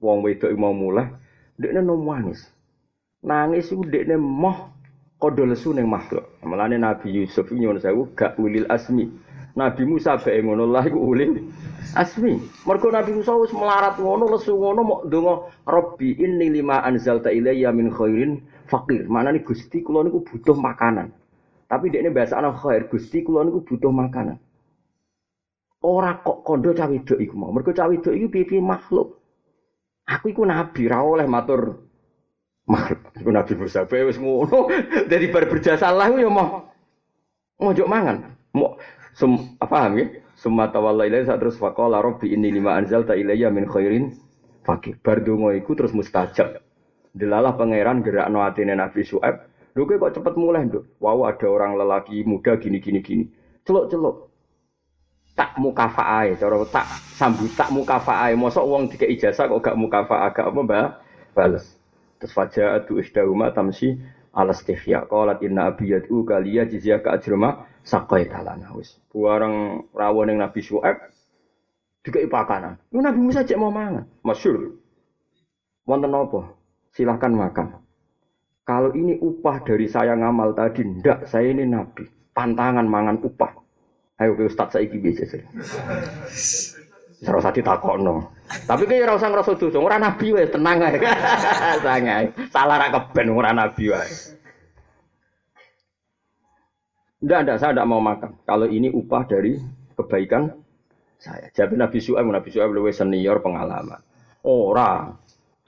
wong wedok mau mulai, dekne nangis. Nangis iku dekne moh kodho lesu ning makhluk. Mulane Nabi Yusuf nyuwun sewu gak ulil asmi. Nabi Musa bae ngono lah iku ulil asmi. Mergo Nabi Musa wis melarat ngono lesu ngono mok ndonga Rabbi inni lima anzalta ilayya min khairin fakir. Mana nih Gusti kula niku butuh makanan. Tapi ini bahasa anak khair Gusti kula niku butuh makanan. Ora kok kondo cawe wedok iku mau. Mergo cawe wedok iku makhluk. Aku iku nabi ra oleh matur makhluk. Iku nabi Musa bae wis ngono. Dari bar berjasa Allah ya mau mojok mangan. Mau sum apa ya? Summa tawalla ilaihi terus faqala rabbi inni lima anzalta ilayya min khairin fakir. Bar donga iku terus mustajab. Delalah pangeran gerak no atine Nabi Su'eb. Lho kok cepet mulai, Nduk. Wow, ada orang lelaki muda gini gini gini. Celuk-celuk. Tak mukafa'ah cara tak sambut tak mukafa'ah. Mosok wong dikek ijazah kok gak mukafa'ah, gak apa, Mbak? Bales. Terus faja'atu isdahuma tamsi ala stihya. Qalat inna abiyatu kaliya jizya ka ajrama sakai talana. Wis. Buarang rawon yang Nabi Su'eb dikei pakanan. Nabi Musa cek mau mangan. Masyur. Wonten apa? silahkan makan. Kalau ini upah dari saya ngamal tadi, ndak, saya ini nabi. Pantangan mangan upah. Ayo ke Ustaz saya biasa. Serasa no. Tapi kayak rasa ngerasa dosa, ora nabi wae, tenang ae. Sangai. Salah ra keben ora nabi wae. Ndak, ndak, saya ndak mau makan. Kalau ini upah dari kebaikan saya. Jadi Nabi Su'aib, Nabi Su'aib lebih senior pengalaman. Ora,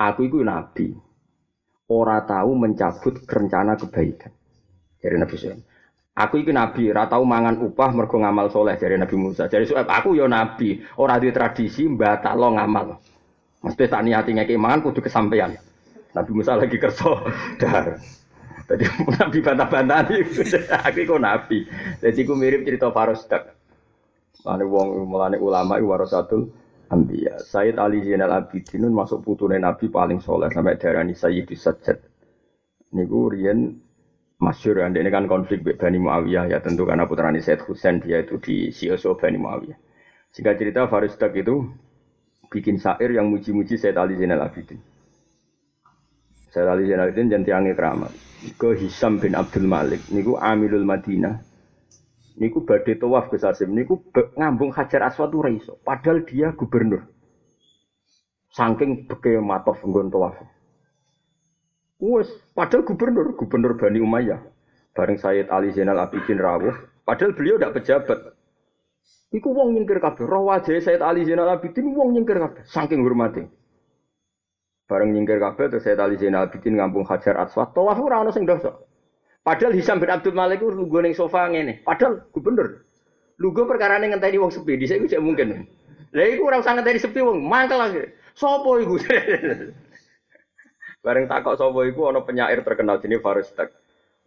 aku itu nabi ora tahu mencabut rencana kebaikan. Dari Nabi Sulaiman. Aku iki nabi, ora tahu mangan upah mergo ngamal soleh dari Nabi Musa. Jadi Suhaib, aku yo nabi, ora di tradisi lo ngamal. Mesti tak niati ngeki mangan kudu kesampaian. Nabi Musa lagi kerja dar. Tadi Nabi bantah-bantah aku iku nabi. Jadi aku mirip cerita Farosdak. Mulane wong mulane ulama iku warasatul Ambiya. Sayyid Ali Zainal Abidin masuk putune Nabi paling soleh sampai darani Sayyidus Sajjad. Niku riyen masyur ini kan konflik Bani Muawiyah ya tentu karena putrani Sayyid Husain dia itu di Sioso Bani Muawiyah. Sehingga cerita Farisdak itu bikin syair yang muji-muji Sayyid Ali Zainal Abidin. Sayyid Ali Zainal Abidin dan tiangnya keramat. Ke Hisam bin Abdul Malik. Niku Amilul Madinah niku badhe tawaf Gus Asim niku ngambung Hajar Aswad ora iso padahal dia gubernur saking beke matof nggon tawaf wes padahal gubernur gubernur Bani Umayyah bareng Sayyid Ali Zainal Abidin rawuh padahal beliau tidak pejabat Iku wong nyingkir kabeh. Roh wajah Sayyid Ali Zainal Abidin wong nyingkir kabeh. Saking hormati. Bareng nyingkir kabeh terus Sayyid Ali Zainal Abidin ngambung Hajar Aswad. Tawaf ora ono sing dosa. Padahal Hisam bin Abdul Malik itu lugu ning sofa ngene. Padahal gubernur. Perkara ning ngenteni wong sepi, dhisik iku mungkin. Lah iku ora usah ngenteni sepi wong, mangkel lagi. Sopo iku? Bareng takok sapa iku ana penyair terkenal jenenge Faristak.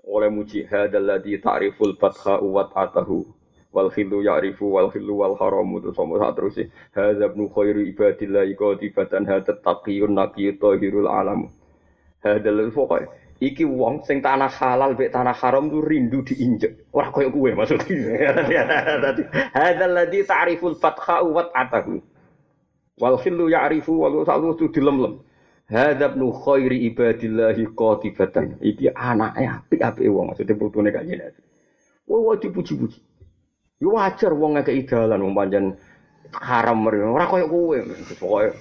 Oleh muji ladzi ta'riful fatha wa atahu wal khilu ya'rifu wal khilu wal haramu terus sama sak terus hadza ibnu khairi ibadillah qatibatan hadza taqiyun naqiyyu tahirul alam. Hadal pokoke iki wong sing tanah halal mek tanah haram tuh rindu diinjek. Ora koyo kowe maksudnya. Hadzal ladzi ta'riful fatha wa atahu wal khilu ya'rifu wal salu tu dilem-lem hadza ibnu khairi ibadillahi qatibatan iki anake apik-apik wong maksudnya putune kanjeng Nabi Wah, dipuji-puji. Yo wajar wong ngekeki dalan wong pancen haram mrene. Ora koyo kowe. Pokoke.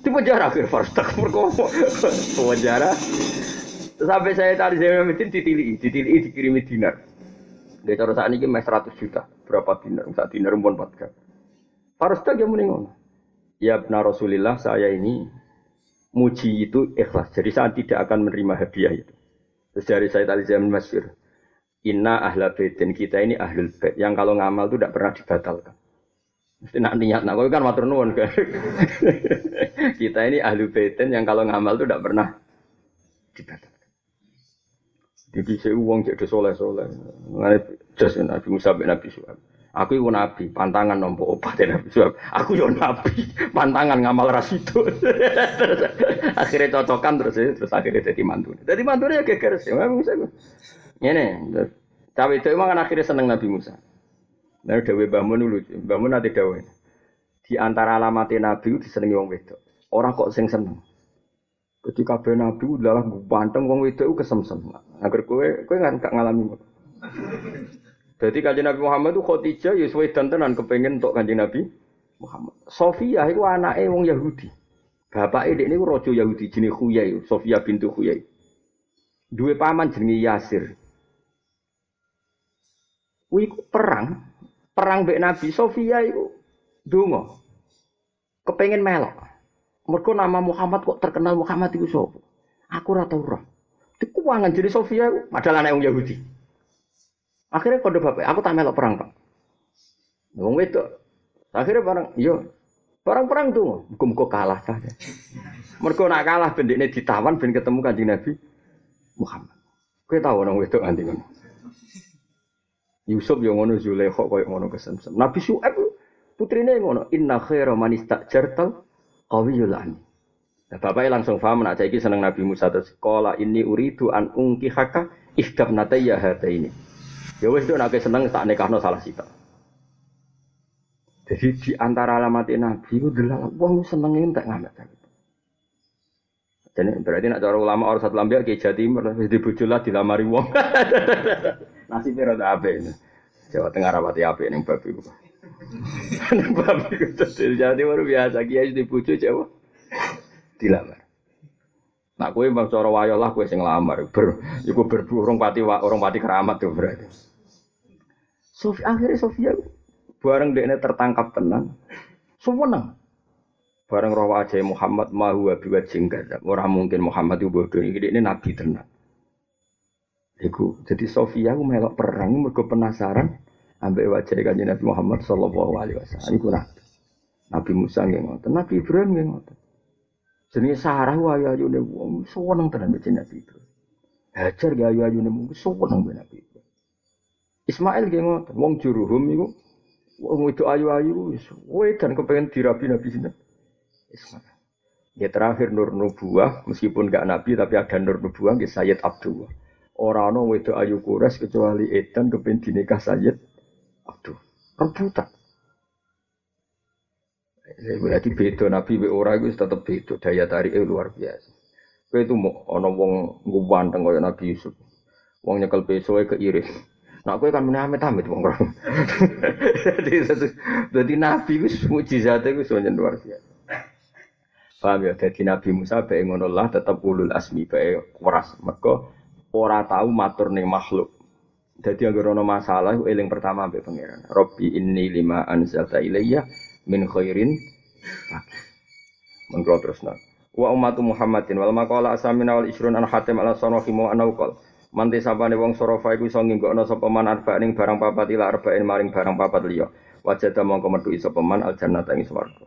Di penjara akhir farstak mergo penjara. Sampai saya tadi saya meeting ditili ditili dikirimi dinar. Dia cara saat ini mes 100 juta. Berapa dinar? Saat dinar pun 4 kan farstak yang mending ya benar Rasulillah saya ini muji itu ikhlas jadi saya tidak akan menerima hadiah itu terus dari saya tadi saya Masyur Inna ahla baitin kita ini ahlul bait yang kalau ngamal itu tidak pernah dibatalkan. Mesti nak niat, nak kan matur nuwun kan. kita ini ahlu baitin yang kalau ngamal itu tidak pernah dibatalkan. Jadi saya uang jadi soleh soleh. Nabi Musa bin Nabi Suhaib. Aku itu nabi, pantangan nompo obat Nabi Suhaib. Aku yo nabi, pantangan ngamal rasidu. akhirnya cocokan terus terus akhirnya jadi mantu. Jadi mantu ya geger sih. Nabi Musa ini, cawe itu emang kan akhirnya seneng Nabi Musa. Nah, Dewi bangun dulu, bangun nanti Dewi. Di antara alamat Nabi itu disenengi wong wedok. Orang kok sing seneng. Ketika kabeh Nabi adalah banteng wong wedok kesemsem. Agar kowe kowe kan gak ngalami. Jadi kanjeng Nabi Muhammad itu Khadijah ya suwe tenan kepengen untuk kanjeng Nabi Muhammad. Sofia itu anaknya wong Yahudi. Bapaknya ini rojo Yahudi jenis Khuyai, Sofia bintu Khuyai. Dua paman jenis Yasir. Wih perang, perang Mbak Nabi Sofia itu dungo. Kepengen melok. Mereka nama Muhammad kok terkenal Muhammad itu sopo. Aku rata ora. Itu keuangan jadi Sofia itu padahal anak yang Yahudi. Akhirnya kode bapak, aku tak melok perang pak. Wong itu. Akhirnya barang, iya. Barang-perang tuh, muka kalah saja. Mereka nak kalah, bendeknya ditawan, ben ketemu kanjeng Nabi Muhammad. Kau tahu orang itu nanti kan? Yusuf yang ngono Zulaikha koyo ngono kesemsem. Nabi Syuaib putrine ngono inna khaira man istajartal qawiyul amin. Nah, bapaknya langsung paham nak saiki seneng Nabi Musa terus kola ini uridu an ungki haka ihdab nataya hata ini. Ya wes itu nak seneng tak nekahno salah sita. Jadi di antara alamat Nabi itu adalah wong seneng tak ngamet. Jadi berarti nak cara ulama orang satu lambia ke Jawa Timur di bujulah dilamari wong. Nasibnya rada ape ini. Jawa Tengah ape ning babi ku. Ning babi ku jadi Timur biasa kiai di buju Jawa dilamar. Nak kowe bang cara wayo lah kowe sing lamar. Ber iku berbuh orang pati orang pati keramat tuh berarti. Sofi akhirnya Sofia bareng dekne tertangkap tenang. Suweneng. Bareng roh wajah Muhammad mahu wa jenggat. Orang mungkin Muhammad itu bodoh ini ini nabi tenang. Iku jadi Sofia aku melok perang mergo penasaran ambek wajah kanjeng Nabi Muhammad sallallahu alaihi wasallam. Iku nabi. Nabi Musa nggih ngoten, Nabi Ibrahim nggih ngoten. Jenenge Sarah wae ayune wong seneng tenan mbek Nabi Ibrahim. Hajar ge ayu ayune mung seneng mbek Nabi. Ismail nggih ngoten, wong Juruhum iku wong itu ayu-ayu wis wedan kepengen dirabi Nabi sinten. Ismail. Ya terakhir Nur Nubuah, meskipun gak Nabi tapi ada Nur Nubuah, ya Sayyid Abdullah. Orang ono wedok ayu kures kecuali Edan kepen dinikah Sayyid Abdul. Rebutan. Berarti beda Nabi be ora iku tetep beda daya tarik luar biasa. Kowe itu mau ana wong ngubanteng kaya Nabi Yusuf. Wong nyekel pesoe keiris. Nah, kowe kan meneh amit-amit wong Jadi jadi Nabi wis mujizate wis luar biasa. Paham ya? Jadi Nabi Musa bae ngono lah tetap ulul asmi bae keras. Mergo ora tahu matur ning makhluk. Jadi agar ono masalah eling pertama ambek pangeran. Robbi inni lima anzalta ilayya min khairin Mengko terus. Wa ummatu Muhammadin wal maqala asamina wal isrun an hatim ala sanohi mu ana uqal. Manti sapane wong sorofa iku iso nginggokno sapa man arba ning barang papat ila arba'in maring barang papat liya. Wajada mongko metu sapa man al jannata ing swarga.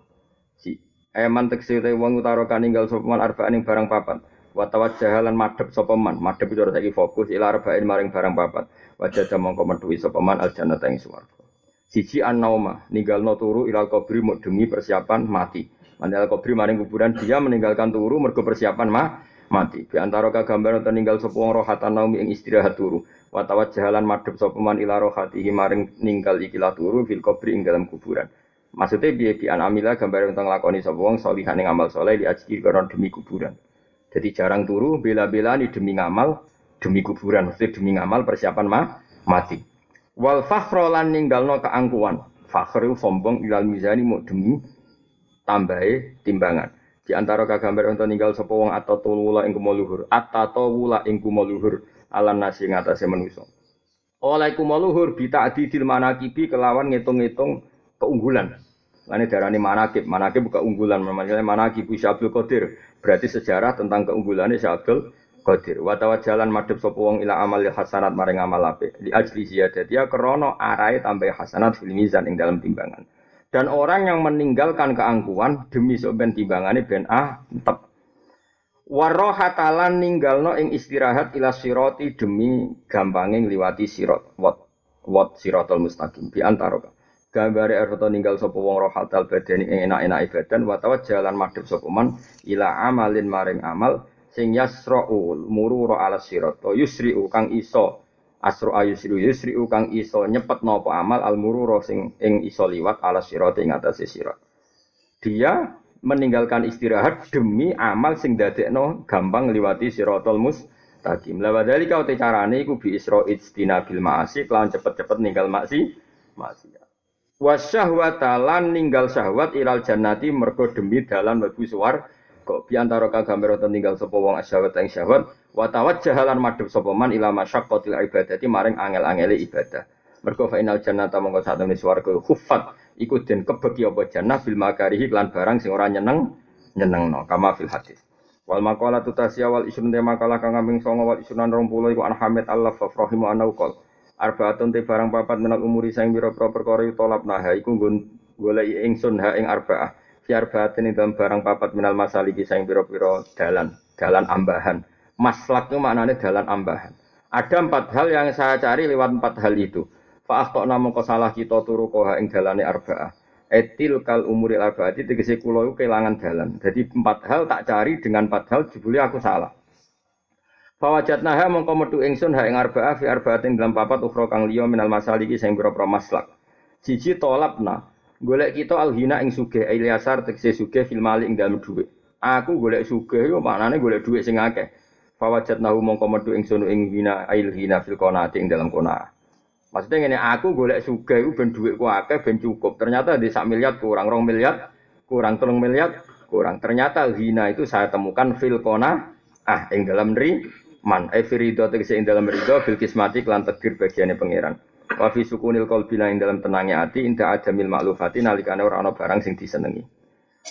Si Eman tekse wong utara kaninggal sapa man arba'in ing barang papat. wa tawajjaha lan madhep sapa man madhep itu saiki fokus ila arba'in maring barang papat wajah mongko metuhi sapa man al jannata ing swarga Siji an-nauma, ninggalno turu ilal mau demi persiapan mati. Mandal kubri maring kuburan dia meninggalkan turu mergo persiapan mah mati. Di antara kagambar ninggal sapa wong rohatan naumi ing istirahat turu. Watawat jalan madhep sapa man ila rohatihi maring ninggal ikilah turu fil kubri ing dalam kuburan. Maksudnya biaya bi anamila gambar tentang lakoni sapa wong salihan ing amal soleh di karena demi kuburan. Jadi jarang turu bela-bela nih demi ngamal demi kuburan, maksudnya demi ngamal persiapan mah mati. Wal fakhro lan ninggalno keangkuhan. Fakhru sombong ilal mizani mau demi tambahe timbangan. Di antara kagambar untuk ninggal sapa wong atau tulula ing kumuluhur, atau wula ing kumuluhur alam nasi ngatasé manusa. Oleh kumuluhur bita'didil manakibi kelawan ngitung-ngitung keunggulan. Lane darani manakib, manakib bukan unggulan, namanya manakib Syabdul Qadir. Berarti sejarah tentang keunggulannya Syabdul Qadir. Wa jalan madhep sapa wong ila amal hasanat maring amal apik. Li ajli ziyadat ya krana arahe tambah hasanat fil mizan ing dalam timbangan. Dan orang yang meninggalkan keangkuhan demi sok ben timbangane ben ah tep. Warohatalan ninggalno ing istirahat ila siroti demi gampange ngliwati sirot. Wat wat sirotol mustaqim bi antara gambare arep ninggal sapa wong rohatal badani ing enak-enak ibadan wa jalan madhep sapa man ila amalin maring amal sing yasra'u mururu ala sirat yusri'u kang iso asru ayusri'u yusri'u kang iso nyepet nopo amal al mururu sing ing iso liwat ala sirat ing atase sirat. Dia meninggalkan istirahat demi amal sing dadekno gampang liwati siratal mustaqim. La wadali kau te carane iku bi isra'id bil ma'asi kelawan cepet-cepet ninggal maksi maksiat. Wasyahwata lan ninggal syahwat ilal jannati mergo demi dalan mlebu suwarga kok biantara kagambar tinggal sapa wong asyawat ing syahwat wa tawajjahalan madhep sapa man ila masyaqqatil ibadati maring angel-angele ibadah. Mergo fa inal jannata mongko sak temene swarga khuffat iku den kebeki apa jannah bil makarihi lan barang sing ora nyeneng nyenengno kama fil hadis. Wal maqala tutasya wal de makalah kang kambing songo wal isrunan 20 iku an hamid Allah fa rahimu anau qol arbaatun te barang papat menal umuri sing pira-pira perkara tolap nah iku nggon golek ingsun ha ing arbaah Fiar batin itu barang papat minal masaliki saing piro-piro dalan, dalan ambahan. Maslak itu maknanya dalan ambahan. Ada empat hal yang saya cari lewat empat hal itu. Fa'ah kok namun salah kita turu koha ing dalane arba'ah. Etil kal umuri arba'ati tegesi kulo kehilangan dalan. Jadi empat hal tak cari dengan empat hal jebuli aku salah. Fawajat naha mongko metu ingsun ha ing arba'ah fi arba'atin dalam papat ukhra kang liya minal masaliki sing pira-pira maslak. Siji tolapna golek kita alhina ing sugih Ilyasar tegese sugih fil mali ing dalem dhuwit. Aku golek sugih yo maknane golek dhuwit sing akeh. Fawajat nahu mongko metu ing sono ing hina ilhina fil qonati ing dalam kona maksudnya ngene aku golek sugih iku ben dhuwitku akeh ben cukup. Ternyata di sak miliar kurang rong miliar kurang telung miliar kurang. Ternyata hina itu saya temukan fil kona ah ing dalam ri man e firido tegese ing dalam ridho bil kismati lan takdir bagiane pangeran Wa fi sukunil qalbi ing dalam tenangnya hati inda adamil maklufati nalikane ora ana barang sing disenengi.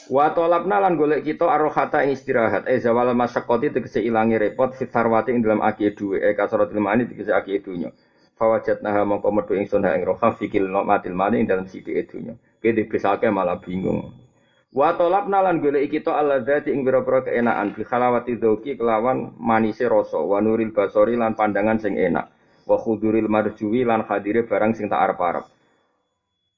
Wa talabna lan golek kita arrohata ing istirahat e zawal masyaqqati tegese ilangi repot fit sarwati ing dalam aki duwe e kasaratil mani tegese aki dunya. Fawajatnaha mongko metu ingsun ing roha fikil matil mani ing dalam sidi dunya. Kene dibesake malah bingung. Wa talabna lan golek kita alladzati ing pira-pira keenaan bi khalawati kelawan manise rasa wa nuril basori lan pandangan sing enak wa khuduril marjuwi lan hadire barang sing tak arep-arep.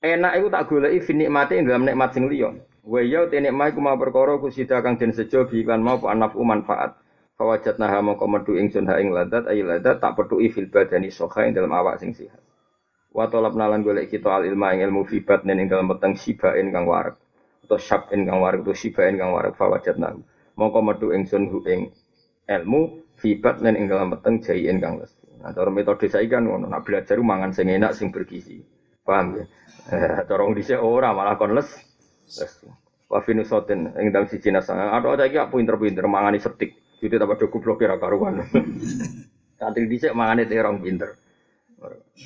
Enak iku tak goleki fi nikmate ing dalam nikmat sing liya. Wa ya te nikmat iku mau perkara kusida kang den sejo bi kan mau anafu manfaat. Fawajatna ha mongko metu ingsun ha ing ladat ayi ladat tak petuki fil badani sokha ing dalam awak sing sehat. Wa talab nalan golek kita al ilma ing ilmu fi batnen ing dalam peteng sibain kang warak. Atau syabin kang warak atau sibain kang warak fawajatna. Mongko metu ingsun hu ing ilmu fi batnen ing dalam peteng jaien kang les. Nah, cara metode saya kan ngono, nak belajar mangan sing enak sing bergizi. Paham ya? Eh, cara dhisik ora malah kon les. Les. Wa finusoten ing dalam siji nasang. Aduh iki aku pinter-pinter mangani setik. Jadi tambah do goblok kira karuan. Santri dhisik mangane terong pinter.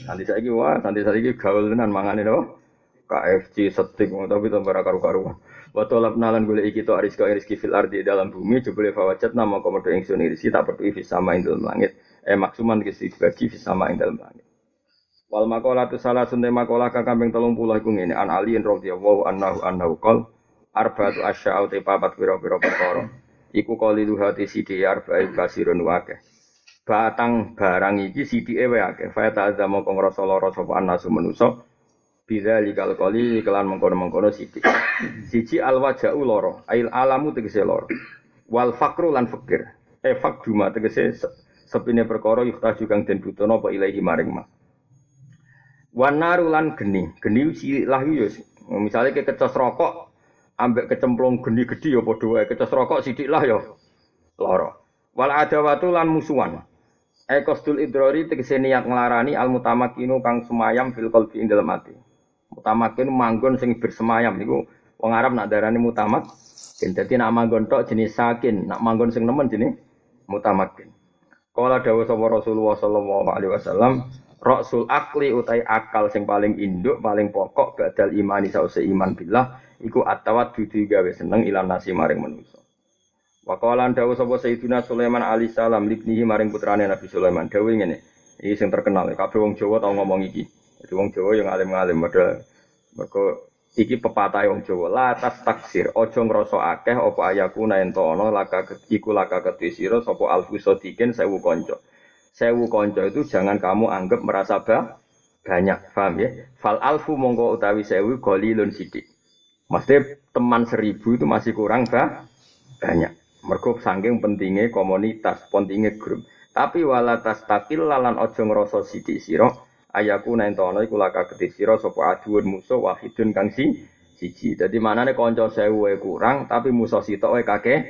Nanti saiki wah, nanti saiki gaul tenan mangane no. KFC setik tapi tambah karu-karuan. Wa talab nalan golek iki to ariska rizki fil ardi dalam bumi jebule fawajat nama komodo ingsun irisi tak perlu sama ing dalam langit eh maksuman kisi dibagi sama ing dalam langit. Wal makola tu salah sunte makola kang kambing telung puluh iku ngene an Ali radhiyallahu anhu annahu qol arba'atu asya'u te papat pira-pira perkara. Iku qalilu hati sidi arba'i kasirun wakeh. Batang barang iki sidike wae akeh. Fa ta'azza mongko ngrasa lara sapa anasu manusa. likal kali kelan mengkono-mengkono sithik. Siji al waja'u loro, ail alamu tegese loro. Wal fakru lan fakir. E fakduma tegese sepine perkara yuhtaju kang den butuhna apa ilahi maring ma. Wan narulan geni, geni silah yo misale ke kecos rokok ambek kecemplung geni gedhi ya padha wae kecos rokok sithik lah ya lara. Wal adawatu lan musuhan. Ekostul idrori tegese niat nglarani al mutamakinu kang semayam fil qalbi ing dalem ati. Mutamakin manggon sing bersemayam niku wong Arab nak darani mutamak. Dadi nak manggon tok jenis sakin, nak manggon sing nemen jenis mutamakin. Kala dawuh sapa Rasulullah sallallahu alaihi wasallam, Rasul akli utai akal sing paling induk, paling pokok badal imani sause iman billah iku atawat dudu gawe seneng ilan nasi maring manusa. Wa qala dawuh sapa Sayyidina Sulaiman alaihi salam libnihi maring putrane Nabi Sulaiman dawuh ngene. Iki sing terkenal, kabeh wong Jawa tau ngomong iki. Jadi wong Jawa yang alim-alim padha mergo iki pepatah wong Jawa. La tas taksir aja ngrasa akeh apa ayaku ento ana laka iku laka kedhe sira sapa alfu sadikin sewu kanca. Sewu kanca itu jangan kamu anggap merasa bah, banyak paham ya? Fal alfu mongko utawi sewu golilun sidik. Maksudnya teman seribu itu masih kurang bah, banyak. Mergo saking pentingnya komunitas pentingnya grup. Tapi walatas takil lalan ojo ngrasa sidik sira ayaku nentono iku laka kedhe sira sapa aduun musuh wahidun kang si siji. Dadi manane kanca sewu kurang tapi musuh sitok wae kakek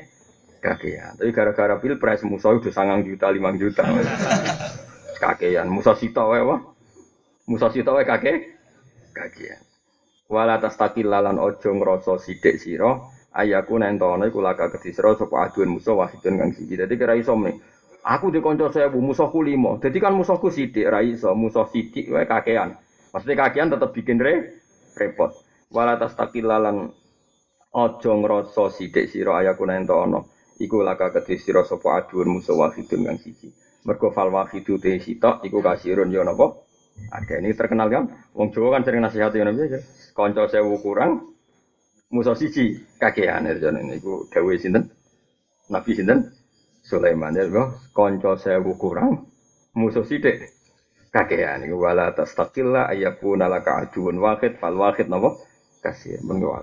kakean. Tapi gara-gara pilpres musuh itu sangang juta, limang juta. kakean. Musuh sitok wae wah. Musuh sitok wae kakek kakean. Wala tastakil lalan ojo ngrasa sithik sira ayaku nentono iku laka kedhe sira sapa aduun musuh wahidun kang siji. Dadi kira iso nih. Aku di konco bu musuhku limo. Jadi kan musuhku sidik, rai so musuh sidik, wae kakean. Maksudnya kakean tetap bikin re, repot. Walatas takilalan ojo ngroso sidik siro ayaku nento ono. Iku laka kedhi siro sopo aduun musuh wahidun kang siji. Mergo fal wahidu te sitok, iku kasirun yo nopo. Ada ini terkenal kan? Wong Jawa kan sering nasihat yo nopo ya. Konco sewu kurang, musuh siji kakean. Ini iku dawe sinten? Nabi sinten? Sulaiman. Ya konco sewu kurang musuh sidik kakean iku wala tastaqilla ayyakuna laka aduun wahid. Fal wahid napa? Kasih mengko